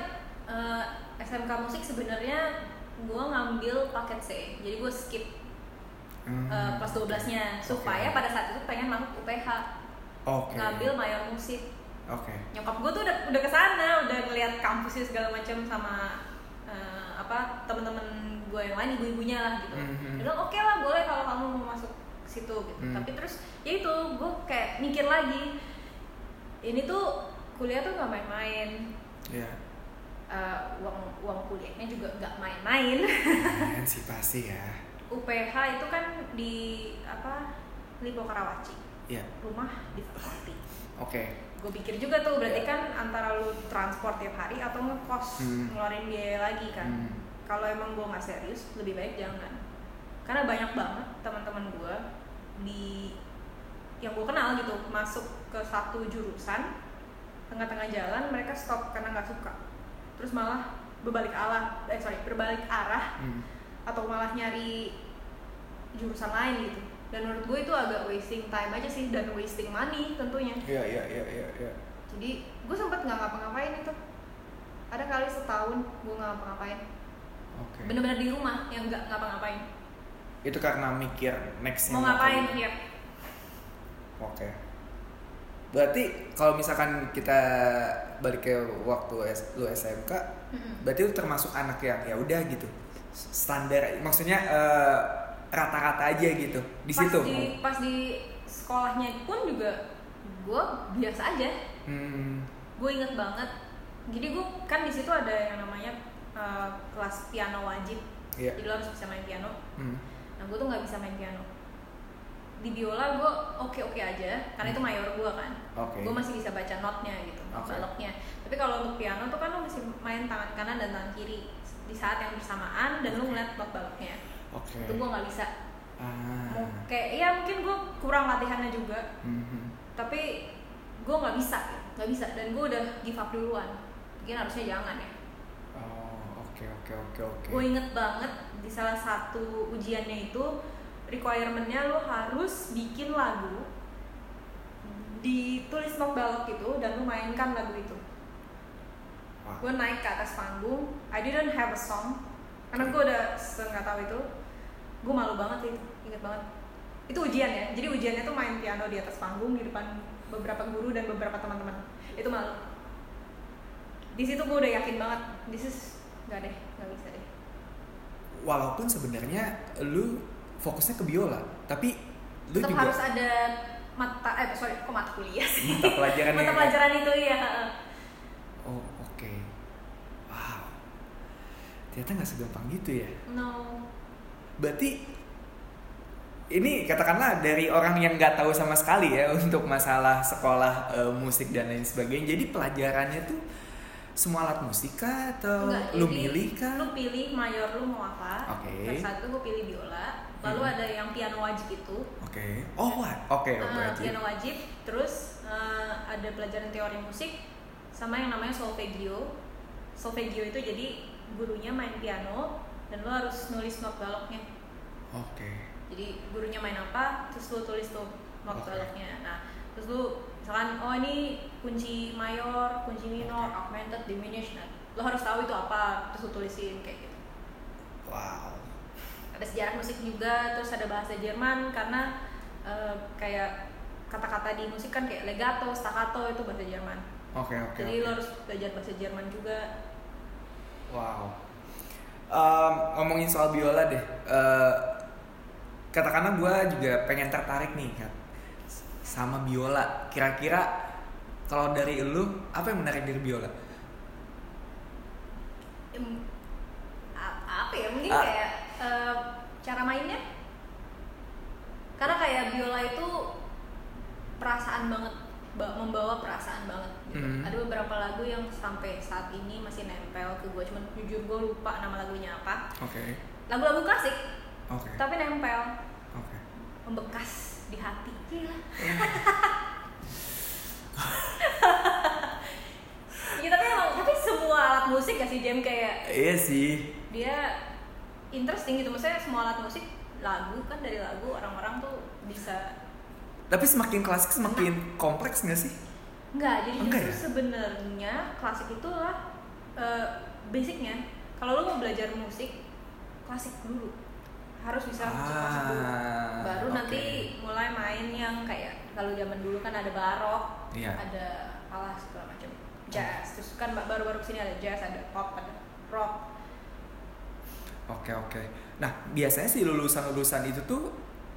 eh, SMK musik sebenarnya gue ngambil paket C jadi gue skip Hmm, eh, kelas 12 nya supaya Oke. pada saat itu pengen masuk UPH oke. Ngambil mayor musik. Oke. Nyokap gue tuh udah udah ke sana udah ngeliat kampusnya segala macam sama eh, apa temen-temen gue yang lain ibu-ibunya lah gitu. Mhm. dia bilang oke lah boleh kalau kamu mau masuk situ gitu. Hmm. tapi terus ya itu gue kayak mikir lagi ini tuh kuliah tuh nggak main-main. Ya Eh, uang uang kuliahnya juga nggak main-main. [LAUGHS] Kan sih pasti ya UPH itu kan di apa Lipo Karawaci. Ya rumah di Fatmawati. Oke gue pikir juga tuh berarti Ya. kan antara lu transport tiap hari atau ngekos Hmm. ngeluarin biaya lagi kan Hmm. kalau emang gue nggak serius lebih baik jangan karena banyak banget teman-teman gue di yang gue kenal gitu masuk ke satu jurusan tengah-tengah jalan mereka stop karena nggak suka terus malah berbalik arah eh sorry berbalik arah Hmm. atau malah nyari jurusan lain gitu dan menurut gue itu agak wasting time aja sih dan wasting money tentunya. Iya iya iya iya iya. jadi gue sempet nggak ngapa-ngapain itu. Ada kali setahun gue nggak ngapa-ngapain. Oke. bener-bener di rumah yang nggak ngapa-ngapain. Itu karena mikir nextnya mau ngapain? ya Oke. Berarti kalau misalkan kita balik ke waktu lu SMK, berarti lu termasuk anak yang ya udah gitu. Standar, maksudnya eh, rata-rata aja gitu di pas situ. di pas di sekolahnya pun juga gue biasa aja. Hmm, gue inget banget. Jadi gue kan di situ ada yang namanya uh, kelas piano wajib. Iya. jadi lo harus bisa main piano. Hmm, nah gue tuh nggak bisa main piano. Di biola gue oke oke aja karena itu mayor gue kan. Oke. gue masih bisa baca notnya gitu not Oke. baloknya. Tapi kalau untuk piano tuh kan lo mesti main tangan kanan dan tangan kiri di saat yang bersamaan dan lo ngeliat not baloknya Oke. itu gue nggak bisa. Ah. Kayak ya mungkin gue kurang latihannya juga. Hmm, hmm. tapi gue nggak bisa nggak bisa. Dan gue udah give up duluan. Mungkin harusnya jangan ya. Oh, oke oke oke oke. gue inget banget di salah satu ujiannya itu requirementnya lo harus bikin lagu ditulis not balok gitu dan lo mainkan lagu itu. Gue naik ke atas panggung. I didn't have a song. Karena gue udah nggak tahu itu gue malu banget sih inget banget itu ujian ya jadi ujiannya tuh main piano di atas panggung di depan beberapa guru dan beberapa teman-teman itu malu di situ gue udah yakin banget this is nggak deh nggak bisa deh Walaupun sebenarnya lu fokusnya ke biola, tapi lu tetap juga harus ada mata eh sorry kok mata kuliah sih mata pelajarannya. [LAUGHS] mata kan? pelajaran itu ya Oh, oke. Wow. Ternyata nggak segampang gitu ya. no Berarti ini katakanlah dari orang yang nggak tahu sama sekali ya [LAUGHS] untuk masalah sekolah eh, musik dan lain sebagainya. Jadi pelajarannya tuh semua alat musik kah atau Enggak, lu milih kah? lu pilih mayor lu mau apa Oke. Yang satu gue pilih biola lalu Hmm. ada yang piano wajib itu Oke. Oh, what? Oke, Ah, berarti. piano wajib terus eh, ada pelajaran teori musik sama yang namanya solfeggio solfeggio itu jadi gurunya main piano dan lo harus nulis not baloknya Oke. jadi gurunya main apa terus lo tulis tuh not Oke. baloknya nah terus lo misalkan oh ini kunci mayor kunci minor Oke. augmented diminished nah lo harus tahu itu apa terus lo tulisin kayak gitu Wow. ada sejarah musik juga terus ada bahasa Jerman karena eh, kayak kata-kata di musik kan kayak legato, staccato itu bahasa Jerman. Oke, oke. Jadi oke. lo harus belajar bahasa Jerman juga. Wow. Em, ngomongin soal biola deh. Eh, katakanlah gue juga pengen tertarik nih kan sama biola. Kira-kira kalau dari lu apa yang menarik dari biola? A- apa ya? Mungkin Ah. kayak eh, cara mainnya. Karena kayak biola itu perasaan banget, ba- membawa perasaan banget. Gitu. Mhm. Ada beberapa lagu yang sampai saat ini masih nempel ke gue. Cuman jujur gue lupa nama lagunya apa. Oke. Lagu-lagu klasik, Oke. tapi nempel. Oke. membekas di hati gila ya tapi emang tapi semua alat musik gak sih Jam kayak Iya sih. dia interesting gitu maksudnya semua alat musik lagu kan dari lagu orang-orang tuh bisa Tapi semakin klasik semakin kompleks nggak sih? Enggak, jadi Enggak justru ya? sebenarnya klasik itulah eh, basicnya kalau lo mau belajar musik klasik dulu harus bisa musik klasik dulu Ah, baru oke. nanti mulai main yang kayak kalau zaman dulu kan ada barok Iya. ada alah segala macam jazz terus kan ba- baru-baru ke sini ada jazz ada pop ada rock Oke oke. Nah biasanya sih lulusan-lulusan itu tuh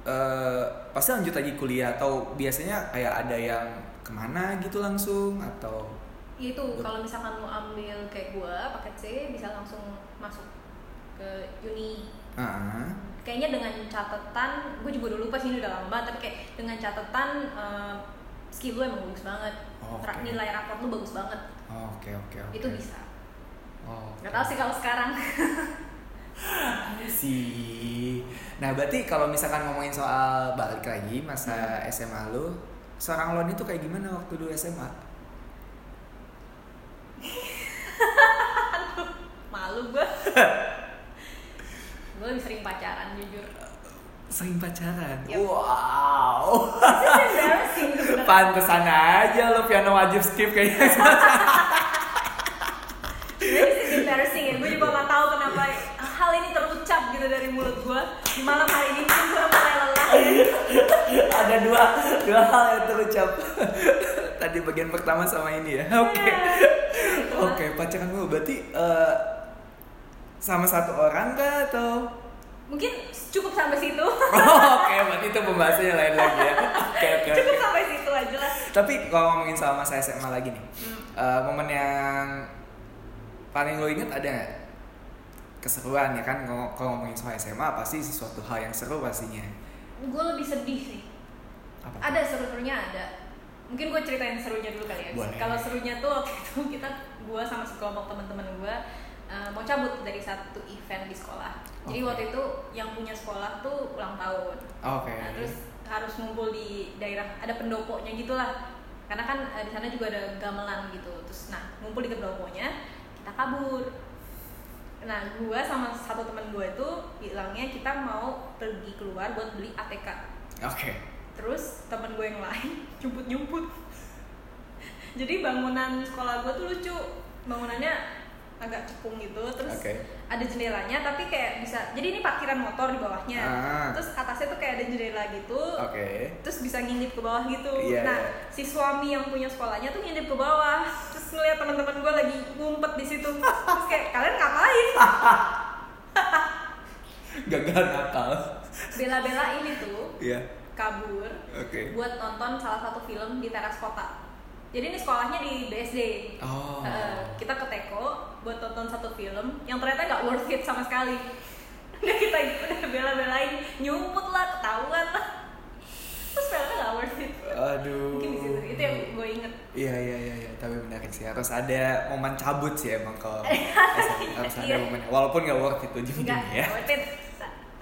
eh, pasti lanjut lagi kuliah atau biasanya kayak ada yang ke mana gitu langsung atau? Itu kalau misalkan lo ambil kayak gua paket C bisa langsung masuk ke uni. Ah, kayaknya dengan catatan gue juga udah lupa sih ini udah lama banget tapi kayak dengan catatan eh, skill lu emang bagus banget. Oh. Ra- nilai raport lu bagus banget. Oh, oke oke oke. itu bisa. Oh, nggak tahu sih kalau sekarang [LAUGHS] sih. Nah berarti kalau misalkan ngomongin soal balik lagi masa SMA lu, seorang Lon itu kayak gimana waktu dulu SMA? [LAUGHS] malu gue [LAUGHS] gue lebih sering pacaran jujur Sering pacaran. Yap. Wow. Pantesan aja lo piano wajib skip kayaknya. [LAUGHS] gitu dari mulut gue di malam hari ini pun gue mulai lelah [LAUGHS] Ada dua dua hal yang terucap. [LAUGHS] Tadi bagian pertama sama ini ya. Oke. [LAUGHS] Oke, pacaran lu berarti eh, sama satu orang kah atau mungkin cukup sampai situ Oh, Oke, berarti itu pembahasannya lain lagi ya. Oke, oke. cukup oke. sampai situ aja lah Tapi kalau ngomongin sama masa SMA lagi nih, Hmm. eh, momen yang paling lo inget ada nggak? Keseruan ya kan, kalau ngomongin soal SMA pasti sesuatu hal yang seru pastinya. gue lebih sedih sih. Apa? ada seru-serunya ada. Mungkin gue ceritain serunya dulu kali ya. Kalau serunya tuh waktu itu [LAUGHS] kita gue sama sekelompok teman-teman gue uh, mau cabut dari satu event di sekolah. Jadi Oke. waktu itu yang punya sekolah tuh ulang tahun. Oke. nah, terus harus ngumpul di daerah ada pendoponya gitulah. Karena kan uh, di sana juga ada gamelan gitu. Terus nah ngumpul di pendoponya kita kabur nah gue sama satu teman gue itu bilangnya kita mau pergi keluar buat beli ATK Oke. terus teman gue yang lain [LAUGHS] nyumput nyumput jadi bangunan sekolah gue tuh lucu. Bangunannya agak cekung gitu terus Oke. ada jendelanya tapi kayak bisa jadi ini parkiran motor di bawahnya Ah. terus atasnya tuh kayak ada jendela gitu Oke. terus bisa ngintip ke bawah gitu Iya, nah iya. si suami yang punya sekolahnya tuh ngintip ke bawah terus ngeliat teman-teman gue lagi ngumpet di situ terus kayak kalian ngapain [LAUGHS] Gagal nakal. bela-belain itu Iya. kabur Oke. buat nonton salah satu film di teras kota jadi ini sekolahnya di BSD Oh. Eh, kita ke Teko buat nonton satu film yang ternyata nggak worth it sama sekali [LAUGHS] udah kita udah bela-belain nyumput lah ketahuan lah terus filmnya nggak worth it Aduh. mungkin di situ itu yang gue inget Iya iya iya iya, tapi menarik sih. Harus ada momen cabut sih emang kalau SMA. [LAUGHS] harus ada Iya. momen. Walaupun nggak worth it ujung-ujungnya ya. worth it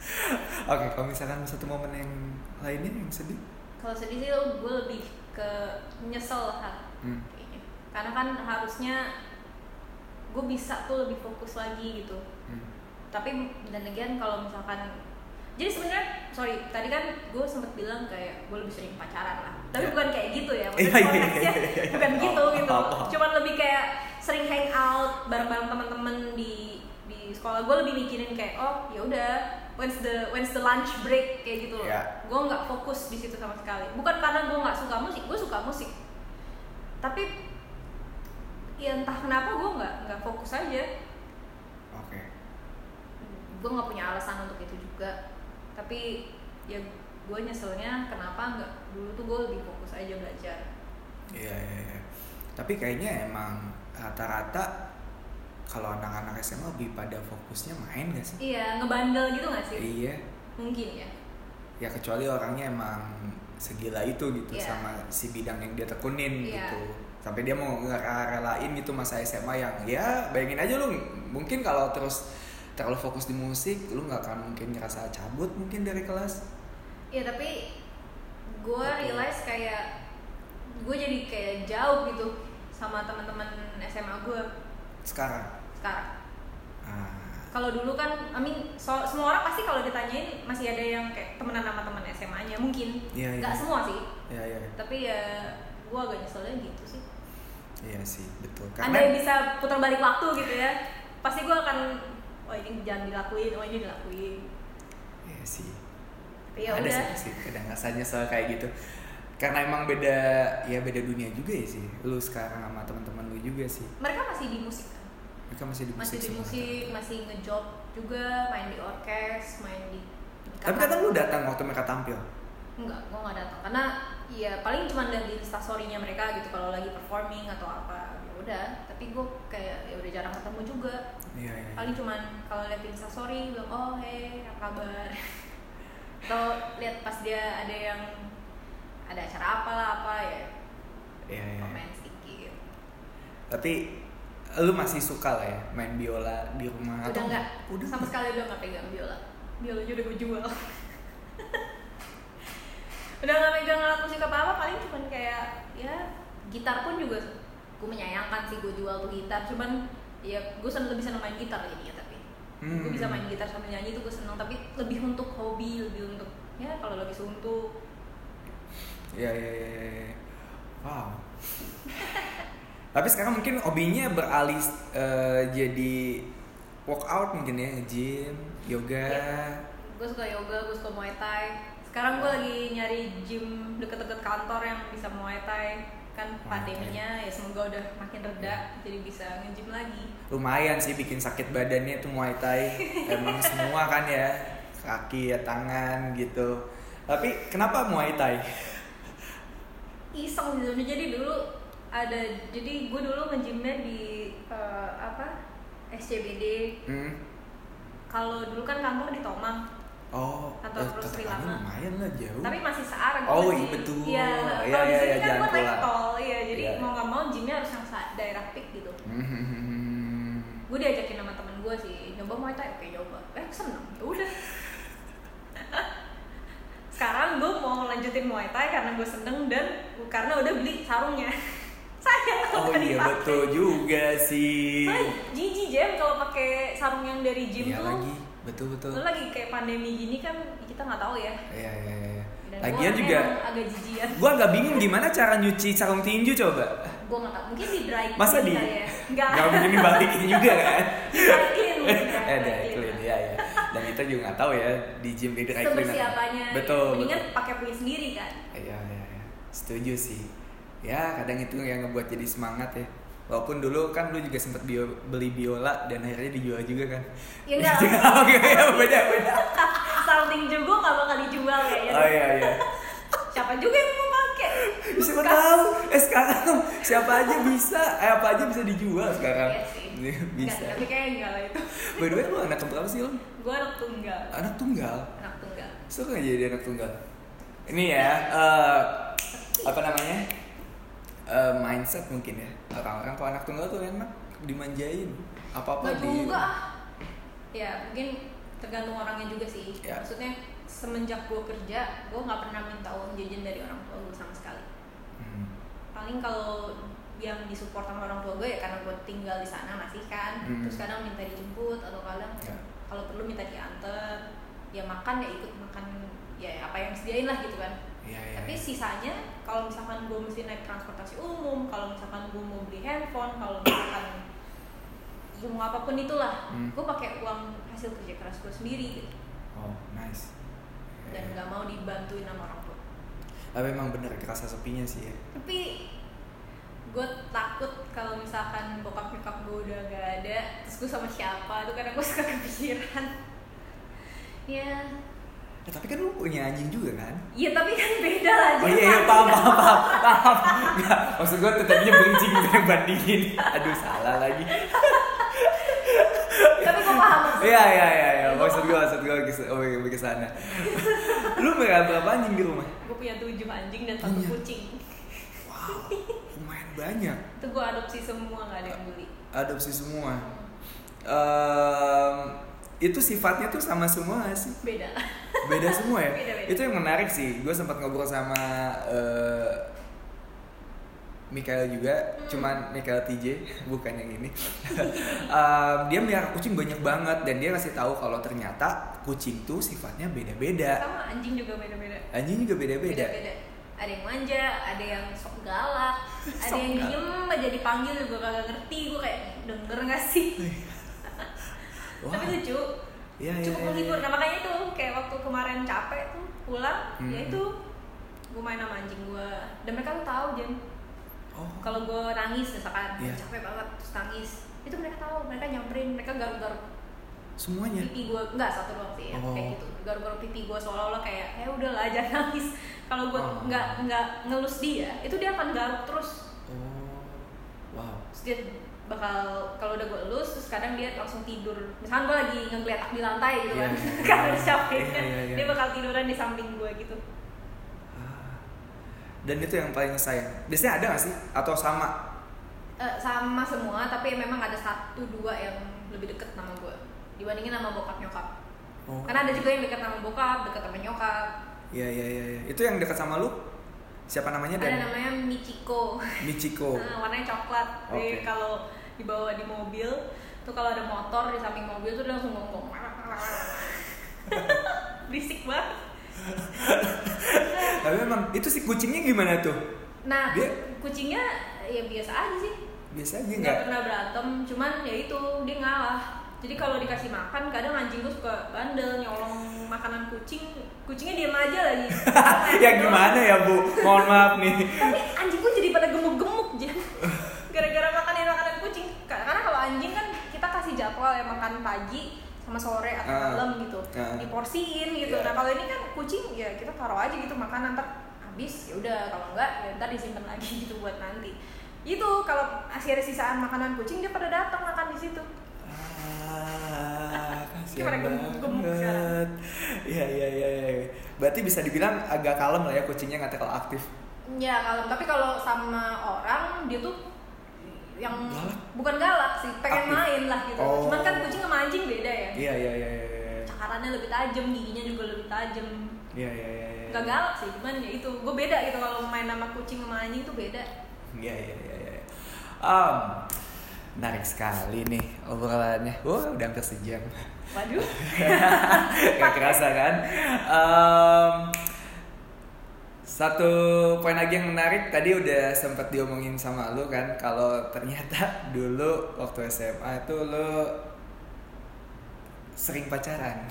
[LAUGHS] Oke, kalau misalkan satu momen yang lainnya yang sedih. kalau sedih sih gue lebih ke nyesel lah Hmm. kayaknya. karena kan harusnya gue bisa tuh lebih fokus lagi gitu Hmm. tapi dan again kalau misalkan jadi sebenarnya sorry tadi kan gue sempet bilang kayak gue lebih sering pacaran lah tapi Iya. bukan kayak gitu ya Iya, [LAUGHS] maksudnya iya, konteksnya iya, iya. bukan gitu Oh, gitu oh, oh. cuman lebih kayak sering hang out bareng-bareng teman-teman di di sekolah gue lebih mikirin kayak oh ya udah when's the when's the lunch break kayak gitu loh Iya. gue nggak fokus di situ sama sekali bukan karena gue nggak suka musik gue suka musik tapi ya entah kenapa gue nggak nggak fokus aja Oke. gue nggak punya alasan untuk itu juga tapi ya gue nyeselnya kenapa nggak dulu tuh gue lebih fokus aja belajar Iya iya iya. Tapi kayaknya emang rata-rata kalau anak-anak SMA lebih pada fokusnya main gak sih? iya ngebandel gitu nggak sih Iya. mungkin ya Ya kecuali orangnya emang segila itu gitu Iya. sama si bidang yang dia tekunin Iya. gitu. Sampai dia mau ngerelain gitu masa SMA yang ya bayangin aja lu mungkin kalau terus terlalu fokus di musik lu nggak akan mungkin ngerasa cabut mungkin dari kelas. Iya tapi gue realize kayak gue jadi kayak jauh gitu sama teman-teman SMA gue Sekarang. Sekarang. Ah, kalau dulu kan I mean so- semua orang pasti kalau ditanyain masih ada yang kayak temenan sama teman SMA-nya mungkin. Iya, iya. nggak semua sih. Ya ya tapi ya gue agak nyeselnya gitu sih. Iya sih betul. anda yang bisa putar balik waktu gitu ya. Pasti gue akan oh ini jangan dilakuin oh ini dilakuin. Iya sih. tapi ya ada udah. sih, sih kadang rasanya soal kayak gitu. Karena emang beda ya beda dunia juga ya sih. Lu sekarang sama teman-teman lu juga sih. Mereka masih di musik masih di musik masih di musik masih ngejob juga main di orkes main di, di tapi kadang lu datang waktu mereka tampil? Enggak gue nggak datang. Karena ya paling cuma di instastorynya mereka gitu kalau lagi performing atau apa ya udah. Tapi gue kayak ya udah jarang ketemu juga. Iya iya paling cuman kalau lihat di instastory bilang oh hey apa kabar? [LAUGHS] Atau lihat pas dia ada yang ada acara apa lah apa ya iya iya. komen sedikit. Tapi lu masih suka lah ya main biola di rumah udah atau enggak udah. Sama sekali udah nggak pegang biola. Biolanya udah gue jual. [LAUGHS] Udah nggak pegang alat musik apa apa paling cuman kayak ya gitar pun juga gue menyayangkan sih gue jual tuh gitar. Cuman ya gue seneng lebih seneng main gitar jadinya tapi. Hmm. gue bisa main gitar sambil nyanyi itu gue seneng tapi lebih untuk hobi lebih untuk ya kalau lagi suntuk. Iya iya iya. wow [LAUGHS] tapi sekarang mungkin hobinya beralih eh, jadi workout mungkin ya gym yoga. Iya. gue suka yoga gue suka muay thai. Sekarang gue lagi nyari gym deket-deket kantor yang bisa muay thai. Kan pandeminya ya semoga udah makin reda jadi bisa nge-gym lagi. Lumayan sih bikin sakit badannya tuh Muay Thai. Emang [LAUGHS] semua kan ya kaki ya tangan gitu. Tapi kenapa Muay Thai? Iseng jadi dulu ada jadi gue dulu nge-gymnya di eh, apa SCBD hmm. kalau dulu kan kantor di Tomang. Oh Kantor eh, di aja lama. lumayan lah jauh. Tapi masih searah Oh, iya, betul. iya Iya, kalau di iya, sini iya, kan gue naik tol iya jadi Iya. mau nggak mau gymnya harus yang daerah peak gitu. Hmm. gue diajakin sama temen gue sih nyoba muay thai. Oke nyoba. Eh seneng. Ya udah. [LAUGHS] Sekarang gue mau lanjutin muay thai karena gue seneng dan karena udah beli sarungnya kalau Oh iya dipakai. betul juga sih. Soalnya jijik jam kalau pakai sarung yang dari gym Iya tuh lagi, betul betul. lu lagi kayak pandemi gini kan kita nggak tahu ya Iya iya iya. Dan Lagian gua juga agak jijian gua agak bingung gimana cara nyuci sarung tinju coba. gue nggak tahu mungkin di dry clean Masa di ya nggak nggak mungkin dibalikin juga kan? [LAUGHS] dry clean [LAUGHS] ya, eh dry clean. ya ya. Dan kita juga nggak tahu ya di gym di dry clean. apanya Betul. mendingan pakai punya sendiri kan Iya iya iya. Setuju sih. Ya kadang itu yang ngebuat jadi semangat ya. Walaupun dulu kan lu juga sempat bio, beli biola dan akhirnya dijual juga kan. Ya [LAUGHS] enggak. Oke ya beda beda. [LAUGHS] starting juga nggak bakal dijual kayaknya Oh iya iya. [LAUGHS] siapa juga yang mau pakai Siapa tahu? Eh sekarang siapa aja bisa, eh apa aja bisa dijual sekarang. Iya sih. Enggak, bisa. tapi kayaknya enggak lah itu By the way, lu anak keberapa sih lo? gue anak tunggal Anak tunggal. anak tunggal Suka nggak jadi anak tunggal? Ini ya, eh, apa namanya? Eh, mindset mungkin ya. Orang-orang kalau anak tunggal tuh enak dimanjain. Apa-apa Nggak di juga ah. ya mungkin tergantung orangnya juga sih Ya. maksudnya semenjak gue kerja gue nggak pernah minta uang jajan dari orang tua gue sama sekali Hmm. paling kalau yang disupport sama orang tua gue ya karena gue tinggal di sana masih kan Hmm. terus kadang minta dijemput atau kadang Ya. kalau perlu minta diantar ya makan ya ikut makan ya apa yang disediain lah gitu kan Iya, iya. tapi iya. sisanya kalau misalkan gue mesti naik transportasi umum kalau misalkan gue mau beli handphone kalau misalkan mau apa pun itulah Hmm. gue pakai uang hasil kerja keras gue sendiri gitu Oh, nice. dan nggak mau dibantuin sama orang tua Tapi emang bener kerasa sepinya sih ya. tapi gue takut kalau misalkan bokap nyokap gue udah gak ada terus gue sama siapa tuh kadang gue suka kepikiran [LAUGHS] ya Eh, tapi kan lu punya anjing juga kan? Iya tapi kan beda lah Oh iya, iya paham, paham, paham, paham. Nggak, maksud gue berincing gitu yang bandingin. Aduh, salah lagi. Tapi gue paham maksudnya. Iya, iya, iya, iya. Maksud gue, maksud gue ke, oh, iya, ke sana. Lu merah berapa anjing di rumah? Gue punya tujuh anjing dan satu Punya. kucing Wow, lumayan banyak. Itu gue adopsi semua gak ada yang beli Adopsi semua. Em, itu sifatnya tuh sama semua sih? Beda Beda semua ya? [LAUGHS] Beda-beda. Itu yang menarik sih. Gue sempat ngobrol sama eh, Mikael juga, Hmm. cuman Mikael TJ, [LAUGHS] bukan yang ini. [LAUGHS] Em, dia melihara kucing banyak banget dan dia kasih tahu kalau ternyata kucing tuh sifatnya beda-beda. Sama anjing juga beda-beda Anjing juga beda-beda. Beda-beda Ada yang manja, ada yang sok galak Ada yang galak. diem aja dipanggil juga kagak ngerti Gue kayak denger gak sih? Wah. Tapi lucu iya, Cukup iya, menghibur iya. Nah makanya itu kayak waktu kemarin capek tuh pulang Hmm. Ya itu gue main sama anjing gue Dan mereka tuh tahu Jen Oh. kalau gue nangis misalkan Iya. capek banget terus nangis itu mereka tahu mereka nyamperin mereka garuk-garuk Semuanya. pipi gue enggak satu doang sih yang Oh. kayak gitu garuk-garuk pipi gue seolah-olah kayak ya udahlah [LAUGHS] jangan nangis kalau gue Oh. nggak nggak ngelus dia itu dia akan garuk terus Oh. Wow. terus dia bakal kalau udah gue elus terus kadang dia langsung tidur misalkan gue lagi ngegeletak di lantai gitu Iya, kan [LAUGHS] karena iya. udah capek Iya, iya, iya. dia bakal tiduran di samping gue gitu Ah. Dan itu yang paling sayang. Biasanya ada gak sih? Atau sama? Eh, sama semua tapi memang ada satu dua yang lebih deket sama gue dibandingin sama bokap nyokap Oh. karena ada juga yang deket sama bokap deket sama nyokap Iya iya iya. iya. Itu yang dekat sama lu? Siapa namanya ada dan namanya Michiko Michiko. Nah, [LAUGHS] warnanya coklat Oke. jadi kalau dibawa di mobil tuh kalau ada motor di samping mobil tuh langsung ngomong [LAUGHS] berisik banget. Tapi memang itu si kucingnya gimana tuh? nah Dia- kucingnya ya biasa aja sih. Biasa aja nggak pernah berantem cuman ya itu dia ngalah. Jadi kalau dikasih makan kadang anjing gue suka bandel nyolong makanan kucing. Kucingnya diam aja lagi. [LAUGHS] Ya gimana ya bu? Mohon maaf nih. tapi anjing gue jadi pada gemuk-gemuk aja [LAUGHS] gara-gara makanin makanan kucing karena kalau anjing kan kita kasih jadwal ya makan pagi sama sore atau Ah. malam gitu Ah. diporsiin gitu Iya. nah kalau ini kan kucing ya kita taruh aja gitu makan ntar habis ya udah kalau enggak ya ntar disimpan lagi [LAUGHS] gitu buat nanti itu kalau masih ada sisaan makanan kucing dia pada datang makan di situ Ah, [LAUGHS] kasihan banget. Iya iya iya. iya. Berarti bisa dibilang agak kalem lah ya kucingnya nggak terlalu aktif. ya kalau tapi kalau sama orang dia tuh yang Galak? bukan galak sih pengen Aktif. main lah gitu Oh. cuman kan kucing sama anjing beda ya Iya iya iya iya. iya. cakarannya lebih tajam giginya juga lebih tajam Iya iya iya. iya. nggak galak sih cuman ya itu gue beda gitu kalau main sama kucing sama anjing tuh beda Iya iya iya. iya. Um, menarik sekali nih obrolannya. Wah, udah hampir sejam. Waduh. [LAUGHS] Gak kerasa kan? Um, satu poin lagi yang menarik tadi udah sempat diomongin sama lu kan kalau ternyata [LAUGHS] dulu waktu SMA itu lu sering pacaran.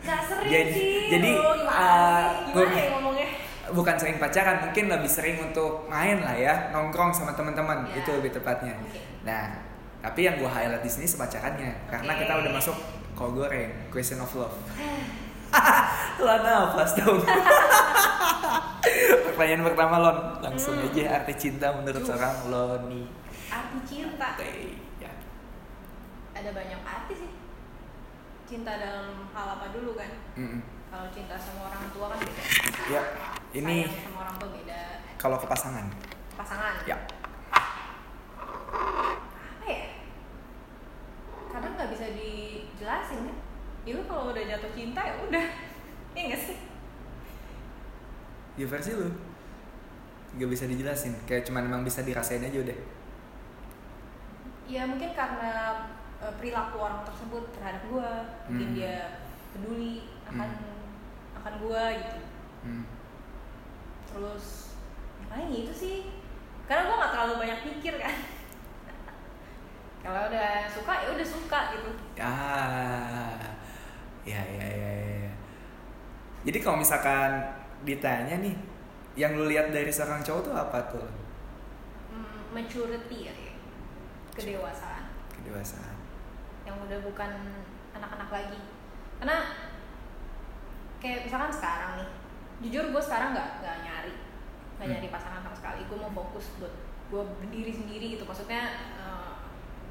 Gak sering Jadi- sih. jadi, uh? Gimana gua- ya ngomongnya? Bukan sering pacaran, mungkin lebih sering untuk main lah ya, nongkrong sama teman-teman Ya. itu lebih tepatnya. Oke. Nah, tapi yang gue highlight di sini sepacarannya karena Oke. kita udah masuk kol goreng, question of love. [SIGHS] Lah nafas dong. Pertanyaan pertama Lon, langsung Hmm. aja arti cinta menurut Duh. seorang Loni. Arti cinta. Ya. Ada banyak arti sih. Cinta dalam hal apa dulu kan? Mm-mm. Kalau cinta sama orang tua kan beda. Ya, ini Sayang sama orang tua beda. kalau ke pasangan. Pasangan. Ya. Apa ya? Kadang nggak bisa dijelasin kan? Ya lu kalau udah jatuh cinta ya udah. Iya nggak sih? Ya versi lu. Gak bisa dijelasin, kayak cuman emang bisa dirasain aja udah. Ya mungkin karena eh, perilaku orang tersebut terhadap gua, mungkin Hmm. dia peduli akan akan gua gitu. Hmm. Terus ya paling itu sih. Karena gua nggak terlalu banyak pikir kan. [LAUGHS] Kalau udah suka ya udah suka gitu. Ah, ya ya ya ya. Jadi kalau misalkan ditanya nih, yang lu lihat dari seorang cowok tuh apa tuh? Hmm, maturity ya, kedewasaan. Kedewasaan. yang udah bukan anak-anak lagi karena kayak misalkan sekarang nih jujur gue sekarang nggak nggak nyari nggak Hmm. nyari pasangan sama sekali gue mau fokus buat gue berdiri sendiri gitu maksudnya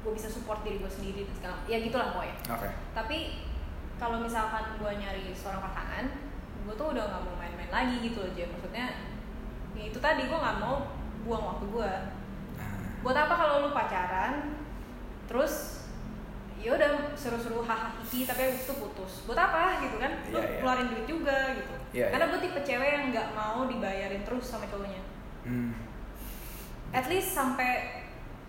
gue bisa support diri gue sendiri dan segala ya gitulah pokoknya Oke. tapi kalau misalkan gue nyari seorang pasangan gue tuh udah nggak mau main-main lagi gitu aja maksudnya ya itu tadi gue nggak mau buang waktu gue Nah, buat apa kalau lu pacaran terus ya udah seru-seru hahaha tapi itu putus. Buat apa gitu kan? Lu Iya, iya. keluarin duit juga gitu. Iya, karena iya. gue tipe cewek yang nggak mau dibayarin terus sama cowoknya. Hmm. at least sampai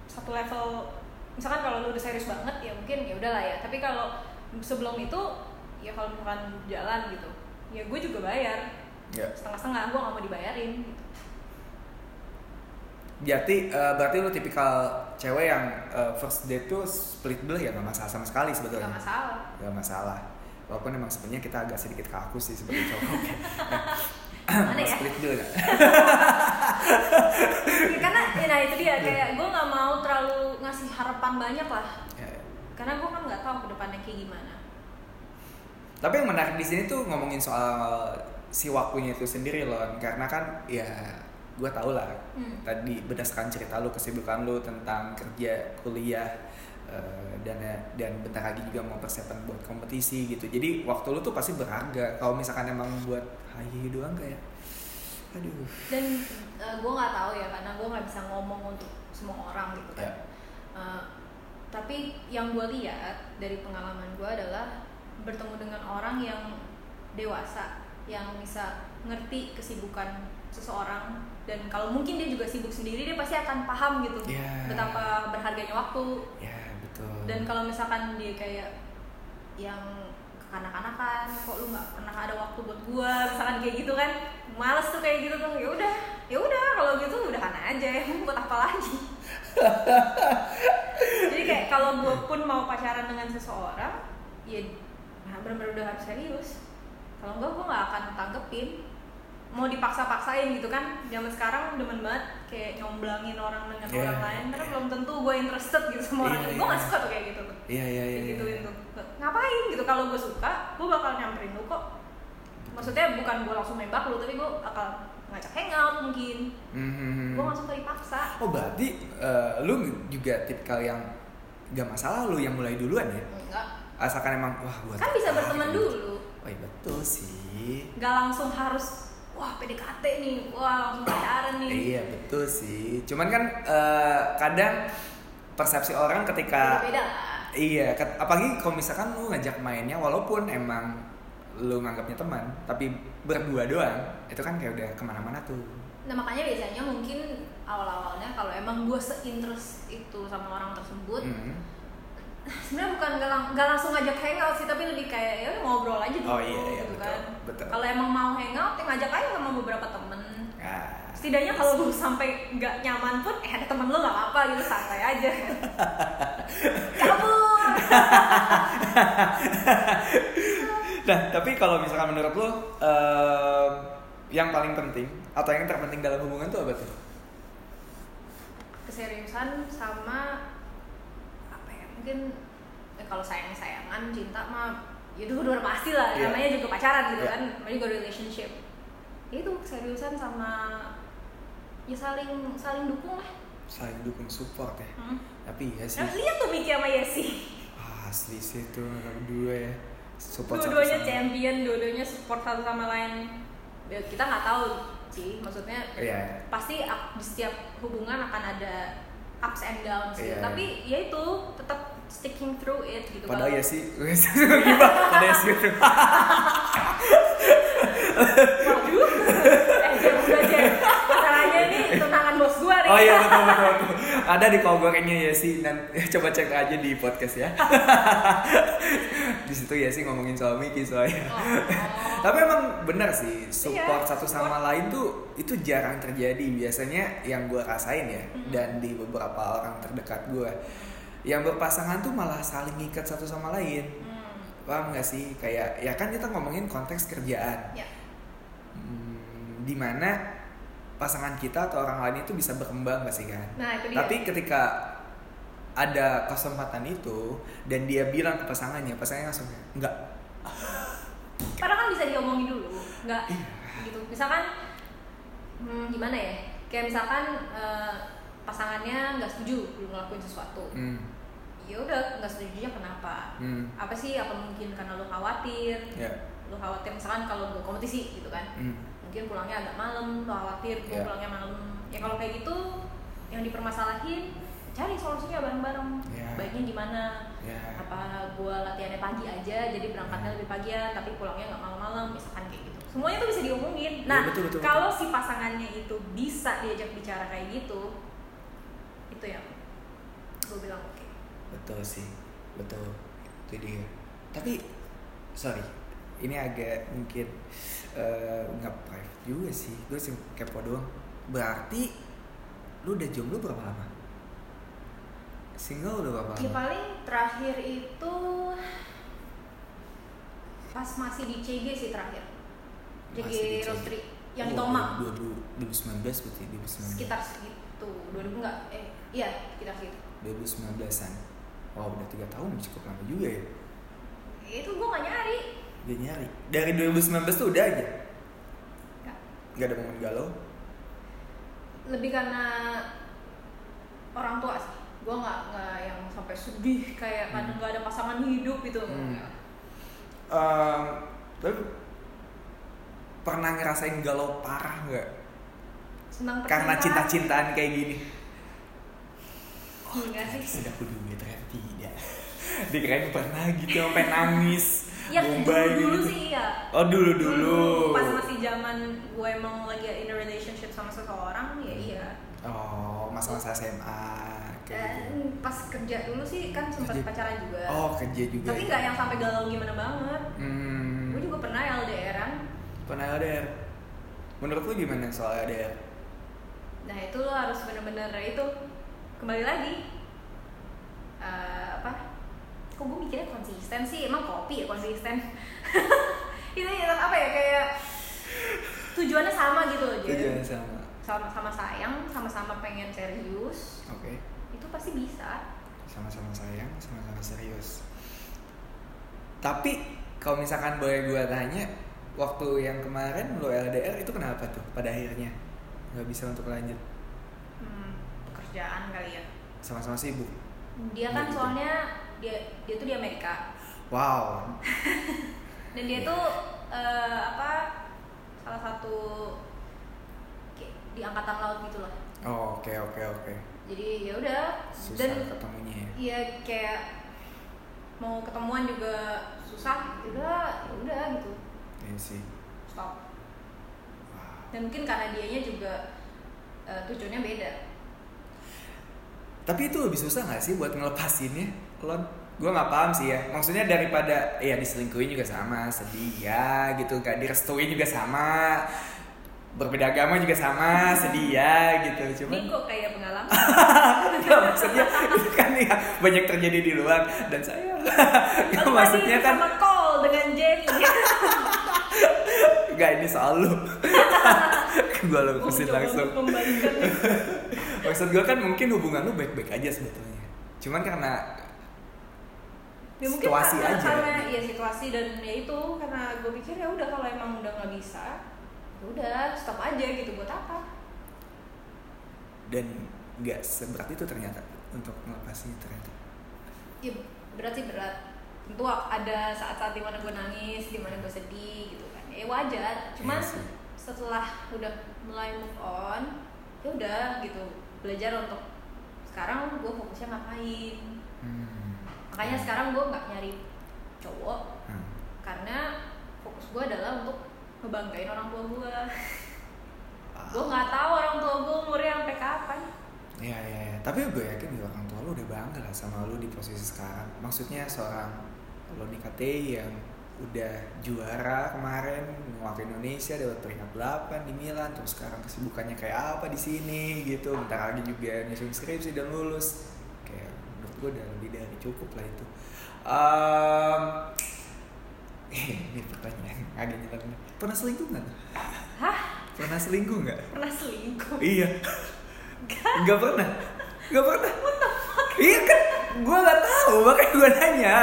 satu level misalkan kalau lu udah serius banget ya mungkin ya udahlah ya. Tapi kalau sebelum itu ya kalau misalkan jalan gitu ya gue juga bayar Ya. setengah-setengah gue nggak mau dibayarin gitu. Berarti eh, berarti lu tipikal cewek yang eh, first date tuh split bill ya nggak masalah sama sekali sebetulnya. nggak masalah Gak masalah. Walaupun emang sebenarnya kita agak sedikit kaku sih sebagai [LAUGHS] cowok. Mana ya? Split bill nggak? Ya, [LAUGHS] karena ya, nah itu dia kayak gue nggak mau terlalu ngasih harapan banyak lah Ya, ya. Karena gue kan nggak tahu ke depannya kayak gimana. Tapi yang menarik di sini tuh ngomongin soal si waktunya itu sendiri loh, karena kan ya gue tau lah Hmm. tadi berdasarkan cerita lu kesibukan lu tentang kerja kuliah eh, dan dan bentar lagi juga mau persiapan buat kompetisi gitu. Jadi waktu lu tuh pasti berharga. Kalau misalkan emang buat hayi doang kayak aduh. Dan gue nggak tahu ya karena gue nggak bisa ngomong untuk semua orang gitu kan. Ya. Eh, tapi yang gue lihat dari pengalaman gue adalah bertemu dengan orang yang dewasa yang bisa ngerti kesibukan seseorang. Dan kalau mungkin dia juga sibuk sendiri dia pasti akan paham gitu Ya. betapa berharganya waktu. Ya betul. Dan kalau misalkan dia kayak yang kekanak-kanakan kok lu nggak pernah ada waktu buat gua? Misalkan kayak gitu kan males tuh kayak gitu tuh. Ya udah ya udah kalau gitu udahan aja ya [LAUGHS] buat apa lagi jadi kayak kalau gua pun mau pacaran dengan seseorang ya nah benar-benar udah harus serius. Kalau enggak gua nggak akan tanggepin. Mau dipaksa-paksain gitu kan? Zaman sekarang demen banget kayak nyomblangin orang dengan Iya, orang lain. Karena iya. belum tentu gue interested gitu sama orang. Iya, itu gue iya. gak suka tuh kayak gitu. Tuh iya iya iya kayak iya. tuh ngapain gitu? Kalau gue suka gue bakal nyamperin lu kok. Maksudnya bukan gue langsung nembak lu tapi gue bakal ngajak hangout mungkin. Mhm. gue gak suka dipaksa oh berarti eh, lu juga tipikal yang gak masalah lu yang mulai duluan ya? Enggak. Asalkan emang wah gua kan bisa berteman gitu. dulu. Oh iya betul sih. Gak langsung harus wah PDKT nih. Wah langsung pacaran nih. Iya betul sih. Cuman kan eh, kadang persepsi orang ketika beda lah. Iya, apalagi kalau misalkan lu ngajak mainnya walaupun emang lu nganggapnya teman, tapi berdua doang, itu kan kayak udah ke mana-mana tuh. nah makanya biasanya mungkin awal-awalnya kalau emang gue seinterest itu sama orang tersebut Hmm. sebenarnya bukan nggak lang- nggak langsung ngajak hangout sih tapi lebih kayak ya ngobrol aja dulu Oh, iya, iya, gitu betul, kan betul. kalau emang mau hangout ya ngajak aja sama beberapa temen Ah. setidaknya kalau lu sampai nggak nyaman pun eh ada temen lu nggak apa-apa gitu santai aja [LAUGHS] kabur [LAUGHS] Nah, tapi kalau misalkan menurut lo em, yang paling penting atau yang terpenting dalam hubungan tuh apa tuh? keseriusan sama apa ya mungkin eh, kalau sayang sayangan cinta mah ya itu udah pasti lah Iya. namanya juga pacaran gitu Iya. kan namanya juga relationship Ya itu keseriusan sama ya saling saling dukung lah Saling dukung support ya. hmm. Tapi ya sih Nah, lihat tuh Miki sama Yesi ah, asli sih tuh berdua ya. Support dua-duanya champion dua-duanya support satu sama lain ya, kita nggak tahu sih maksudnya Iya. pasti di setiap hubungan akan ada ups and downs gitu. Iya. tapi ya itu tetap sticking through it gitu Padahal Kalau- ya sih, [LAUGHS] gimana? Padahal ya sih. [LAUGHS] waduh eh Jem, udah Jem masalahnya nih tunangan bos gua nih Oh iya betul betul betul. Ada di kogorengnya ya sih. Dan [LAUGHS] coba cek aja di podcast ya. [LAUGHS] di situ ya sih ngomongin soal Miki soalnya. Oh. [LAUGHS] Tapi emang benar sih support Iya, satu sama lain tuh itu jarang terjadi biasanya yang gue rasain ya Mhm. dan di beberapa orang terdekat gue yang berpasangan tuh malah saling ngikat satu sama lain Hmm, paham gak sih kayak ya kan kita ngomongin konteks kerjaan ya. hmm, di mana pasangan kita atau orang lain itu bisa berkembang gak sih kan nah itu dia tapi ketika ada kesempatan itu dan dia bilang ke pasangannya pasangannya langsung enggak [LAUGHS] Padahal kan bisa diomongin dulu, nggak Iya. gitu. Misalkan hmm, gimana ya? Kayak misalkan eh, pasangannya nggak setuju belum ngelakuin sesuatu. hmm, Ya udah nggak setujunya kenapa? hmm, Apa sih? Apa mungkin karena lu khawatir? ya Lu khawatir misalkan kalau gue kompetisi gitu kan? hmm, Mungkin pulangnya agak malam, lu khawatir gue Iya. pulangnya malam. Ya kalau kayak gitu yang dipermasalahin cari solusinya bareng-bareng. Iya. Baiknya gimana? ya apa gua latihannya pagi aja jadi berangkatnya lebih pagian tapi pulangnya nggak malam-malam misalkan kayak gitu semuanya tuh bisa diomongin Iya, nah betul, betul, kalau si pasangannya itu bisa diajak bicara kayak gitu itu yang gue bilang oke betul sih betul itu dia tapi sorry ini agak mungkin eh, nggak private juga sih. Gue sih kepo doang. Berarti lu udah jomblo berapa lama? Single udah berapa ya lama? paling terakhir itu pas masih di CG sih terakhir. CG. Roastery yang di Tomang 2000 2019 berarti 2019 sekitar segitu. 2000 enggak eh iya sekitar segitu. 2019an wow udah tiga tahun cukup lama juga ya. Itu gue gak nyari dia nyari. Dari 2019 tuh udah aja. Nggak. nggak ada momen galau. Lebih karena orang tua sih. Gue nggak nggak yang sampai sedih kayak kan Hmm. nggak ada pasangan hidup gitu. Hmm. Ehm, tapi pernah ngerasain galau parah nggak? Senang karena cinta-cintaan kayak gini. Enggak sih? Sudah aku duit ternyata tidak dikirain pernah gitu sampai nangis ya dulu, Bombay dulu gitu. sih iya. Oh dulu dulu pas masih zaman gue emang lagi in a relationship sama seseorang ya iya. Oh masa-masa SMA kayak dan gitu. pas kerja dulu sih kan sempat Kerja. pacaran juga. Oh kerja juga. Tapi ya? nggak yang sampai galau gimana banget. Hmm, gue juga pernah LDRan pernah LDR menurut lu gimana soal LDR nah itu lo harus bener-bener itu kembali lagi kok gue mikirnya konsisten sih? Emang kopi ya konsisten? [LAUGHS] Itu ya apa ya kayak tujuannya sama gitu aja tujuannya sama. Sama-sama sayang sama-sama pengen serius. Oke. Itu pasti bisa. Sama-sama sayang sama-sama serius. Tapi kalau misalkan boleh gue tanya waktu yang kemarin lo LDR itu kenapa tuh pada akhirnya? Nggak bisa untuk lanjut? Hmm, pekerjaan kali ya. Sama-sama sibuk? Dia kan Gitu. soalnya dia dia tuh di Amerika wow [LAUGHS] dan dia Iya. tuh eh, apa salah satu di angkatan laut gitu lah oh, oke oke oke jadi ya udah susah dan ketemunya ya Iya kayak mau ketemuan juga susah, ya udah ya udah gitu Iya sih stop. wow. Dan mungkin karena dianya juga eh, tujuannya beda Tapi itu lebih susah gak sih buat ngelepasinnya? Lon, gue nggak paham sih ya. Maksudnya daripada ya diselingkuhin juga sama, sedih ya gitu, gak direstuin juga sama, berbeda agama juga sama, sedih ya gitu. Cuman ini kok kayak pengalaman [LAUGHS] Nggak, maksudnya itu kan ya banyak terjadi di luar dan saya [LAUGHS] Nggak, maksudnya kan sama call dengan Jenny [LAUGHS] Gak ini soal lu Gue lu Mau kusin mencoba langsung. Maksud gue kan mungkin hubungan lu baik-baik aja sebetulnya Cuman karena ya mungkin situasi karena, aja. karena ya situasi dan ya itu karena gue pikir ya udah kalau emang udah nggak bisa ya udah stop aja gitu buat apa? Dan gak seberat itu ternyata Untuk melepasnya ternyata. Ya berat sih berat. Tentu ada saat-saat di mana gue nangis di mana gue sedih gitu kan. Ya wajar. Cuman sih. setelah udah mulai move on ya udah gitu belajar untuk sekarang gue fokusnya ngapain. Hmm. Makanya sekarang gue nggak nyari cowok Hmm. karena fokus gue adalah untuk ngebanggain orang tua gue Ah. gue nggak tahu orang tua gue umurnya sampai kapan Iya iya iya. Tapi gue yakin orang tua lu udah bangga lah sama lu di posisi sekarang. Maksudnya seorang lo Nikate yang udah juara kemarin mewakili Indonesia dapat peringkat 8 di Milan terus sekarang kesibukannya kayak apa di sini gitu bentar lagi juga nyusun skripsi dan lulus kayak gue udah lebih dari cukup lah itu Ehm, ini pertanyaan agak nyeleneh pernah selingkuh nggak hah pernah selingkuh nggak pernah selingkuh Iya. Gak pernah. Gak pernah. Iya kan, gue gak tahu makanya gue nanya.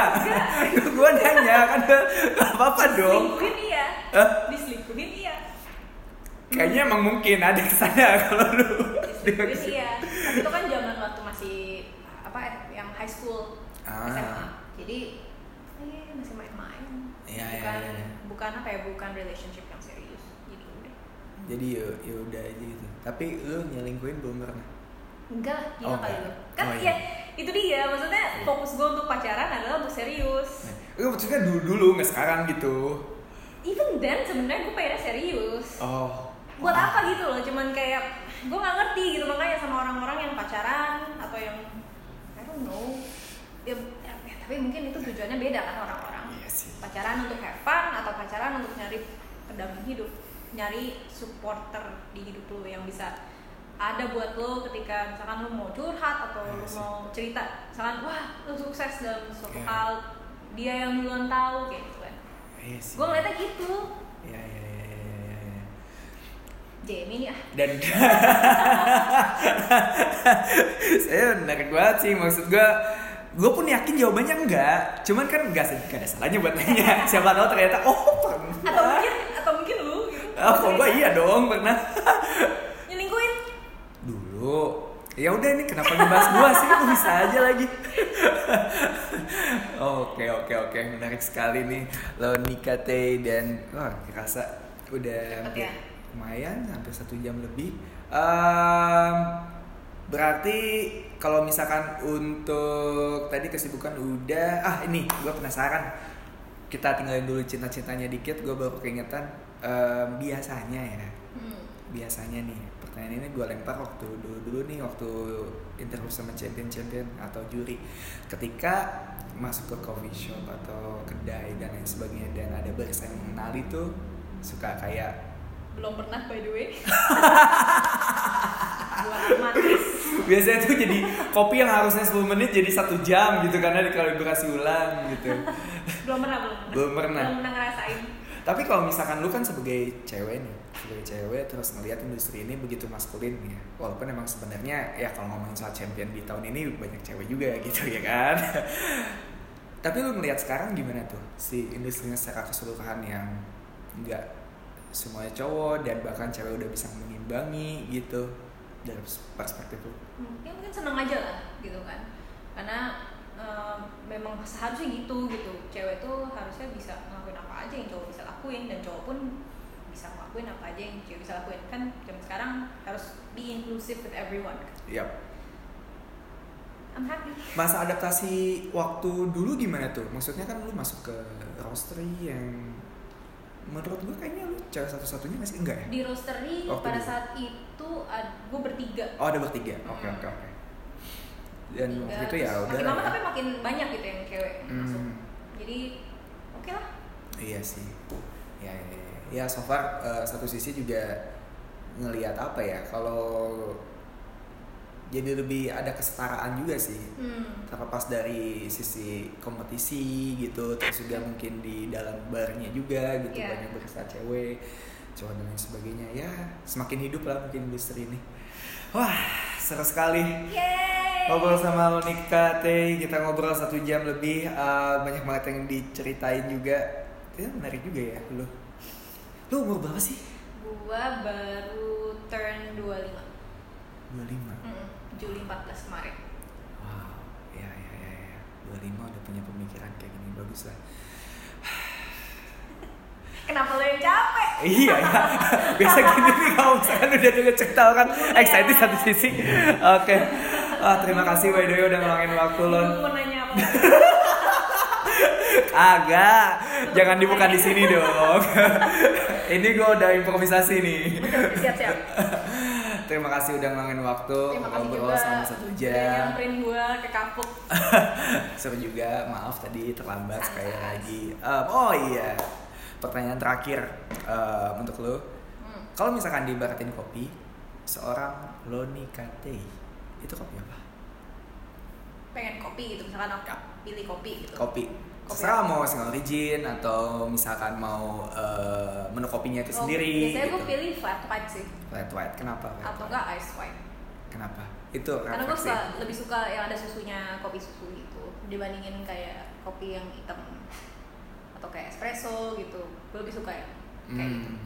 gue nanya kan gak apa-apa dong. diselingkuhin iya Hah? diselingkuhin iya Kayaknya emang mungkin ada ke sana kalau lu. diselingkuhin iya tapi itu kan zaman waktu masih apa yang high school Ah. SMA jadi eh, masih main-main iya, bukan iya. bukan apa ya bukan relationship yang serius gitu udah Jadi ya ya udah aja gitu. Tapi lu nyelingkuhin belum pernah. enggak gila Oh, kali enggak. lu kan Oh, iya. iya. itu dia maksudnya fokus gue untuk pacaran adalah untuk serius Nah, Lu maksudnya dulu dulu nggak sekarang gitu. even then sebenarnya gue pengennya serius Oh. buat apa gitu loh cuman kayak gue nggak ngerti gitu makanya sama orang-orang yang pacaran atau yang don't know ya, ya, tapi mungkin itu tujuannya beda kan orang-orang Iya sih. pacaran untuk have fun atau pacaran untuk nyari pendamping hidup nyari supporter di hidup lo yang bisa ada buat lo ketika misalkan lo mau curhat atau Iya lo sih. mau cerita misalkan wah lo sukses dalam suatu Iya. hal dia yang duluan tahu kayak gitu kan Iya sih. gue ngeliatnya gitu Iya iya iya iya iya. iya. Jamie nih ah. Dan [LAUGHS] saya menarik banget sih maksud gue gue pun yakin jawabannya enggak. Cuman kan enggak, enggak ada salahnya buat nanya. [LAUGHS] Siapa tahu ternyata oh pernah. Atau mungkin atau mungkin lu gitu. Oh kok gue iya dong pernah. [LAUGHS] Nyelingkuhin dulu. Ya udah ini kenapa ngebahas gua sih? Kok bisa aja lagi? Oke oke oke. Menarik sekali nih. Lo Nikate dan wah kerasa udah hampir. Lumayan hampir satu jam lebih. Em, berarti kalau misalkan untuk tadi kesibukan udah ah ini gua penasaran. Kita tinggalin dulu cinta-cintanya dikit gue baru keingetan em, biasanya ya. Hmm. biasanya nih pertanyaan ini gue lempar waktu dulu dulu nih waktu interview sama champion champion atau juri. Ketika masuk ke coffee shop atau kedai dan lain sebagainya dan ada barista yang mengenali tuh suka kayak belum pernah by the way. [LAUGHS] Buat romantis biasanya tuh jadi kopi yang harusnya 10 menit jadi satu jam gitu karena dikalibrasi ulang gitu. [LAUGHS] Belum pernah belum pernah. Belum pernah. belum pernah ngerasain. Tapi kalau misalkan lu kan sebagai cewek nih sebagai cewek terus ngelihat industri ini begitu maskulin ya walaupun emang sebenarnya ya kalau ngomongin soal champion di tahun ini banyak cewek juga [LAUGHS] gitu ya kan. Tapi lu ngelihat sekarang gimana tuh si industrinya secara keseluruhan yang nggak semuanya cowok dan bahkan cewek udah bisa mengimbangi gitu dari perspektif lu. Hmm, ya mungkin seneng aja lah gitu kan. Karena eh, memang seharusnya gitu gitu. Cewek tuh harusnya bisa ngelakuin apa aja yang cowok bisa lakuin dan cowok pun bisa ngelakuin apa aja yang cewek bisa lakuin. Kan zaman sekarang harus be inclusive with everyone. Yap. I'm happy. Masa adaptasi waktu dulu gimana tuh? Maksudnya kan lu masuk ke roastery yang menurut gue kayaknya lu cewek satu-satunya gak sih enggak ya di roastery Waktu pada saat itu gue bertiga oh ada bertiga oke Hmm. oke oke dan Bertiga, waktu itu ya udah makin lama ya. tapi makin banyak gitu yang cewek masuk Hmm. jadi oke lah Iya sih. Ya, ya, ya. ya so far eh, satu sisi juga ngelihat apa ya kalau jadi lebih ada kesetaraan juga sih. Hmm. terlepas dari sisi kompetisi gitu terus juga mungkin di dalam barnya juga gitu Iya. banyak berasa cewek cowok dan lain sebagainya. Ya semakin hidup lah mungkin industri ini. Wah seru sekali. Yeay! ngobrol sama lo Nika Teh. Kita ngobrol satu jam lebih. Eh, banyak banget yang diceritain juga. Ya menarik juga ya lu. Lu umur berapa sih? Gua baru turn 25 25 Mm, Juli 14 kemarin. Wow ya ya ya ya 25 udah punya pemikiran kayak gini bagus lah. [LAUGHS] Kenapa lo yang capek? [LAUGHS] iya ya biasa gini nih kalau misalkan udah denger cerita orang excited satu sisi. Oke. Ah, terima kasih by the way udah ngeluangin waktu lo mau nanya apa? [LAUGHS] agak jangan dibuka di sini dong. Ini gue udah improvisasi nih. Siap-siap terima kasih udah ngeluangin waktu. Terima kasih ngobrol selama satu udah jam. nyamperin gua ke kapuk [LAUGHS] seru juga. Maaf tadi terlambat sekali lagi. Em, oh iya. Pertanyaan terakhir em, untuk lo hmm. kalau misalkan diibaratin kopi seorang Loni Kate itu kopi apa? Pengen kopi gitu. Misalkan aku Ya. pilih kopi gitu. Kopi Terserah mau single origin atau misalkan mau eh, menu kopinya itu Oh, sendiri biasanya gue gitu. pilih flat white sih. Flat white. Kenapa flat atau enggak ice white? Kenapa? Itu karena gue refleksi. lebih suka yang ada susunya kopi susu gitu. Dibandingin kayak kopi yang hitam atau kayak espresso gitu. Gue lebih suka ya kayak gitu. Hmm.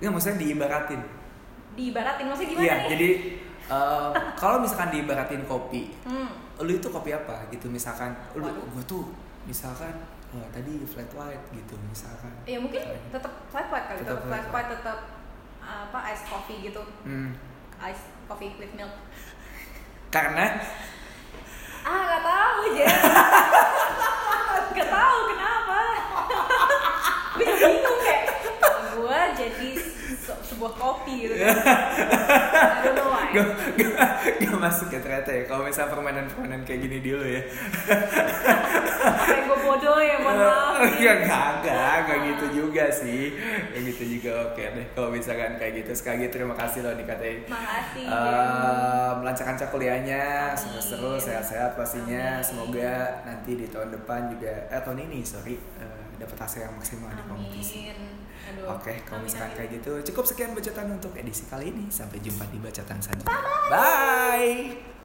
Nggak, maksudnya diibaratin? Diibaratin? Maksudnya gimana iya nih? jadi eh, kalau misalkan diibaratin kopi hmm. lu itu kopi apa gitu? Misalkan lu gua tuh misalkan oh, tadi flat white gitu misalkan. Ya mungkin tetap flat white kali Tetap flat white. tetap apa ice coffee gitu. Hmm. ice coffee with milk. Karena? Ah nggak tahu aja [LAUGHS] nggak tahu kenapa. [LAUGHS] Gue bingung kayak gue jadi sebuah kopi gitu kan. Gak, gak, gak masuk ya ternyata ya kalau misalnya permainan-permainan kayak gini dulu ya. Kayak gue bodoh ya mohon maaf. [LAUGHS] nih. ya gak, gak, gak gitu juga sih. Gak gitu juga oke deh. Kalau misalkan kayak gitu sekali lagi terima kasih loh dikatain. Makasih. Eh, melancarkan kuliahnya Amin. seru-seru sehat-sehat pastinya. Amin. semoga nanti di tahun depan juga eh tahun ini sorry eh, dapat hasil yang maksimal di kompetisi Oke, kalau Amin, misalkan kayak gitu, cukup sekian bacaan untuk edisi kali ini. Sampai jumpa di bacaan selanjutnya. Bye.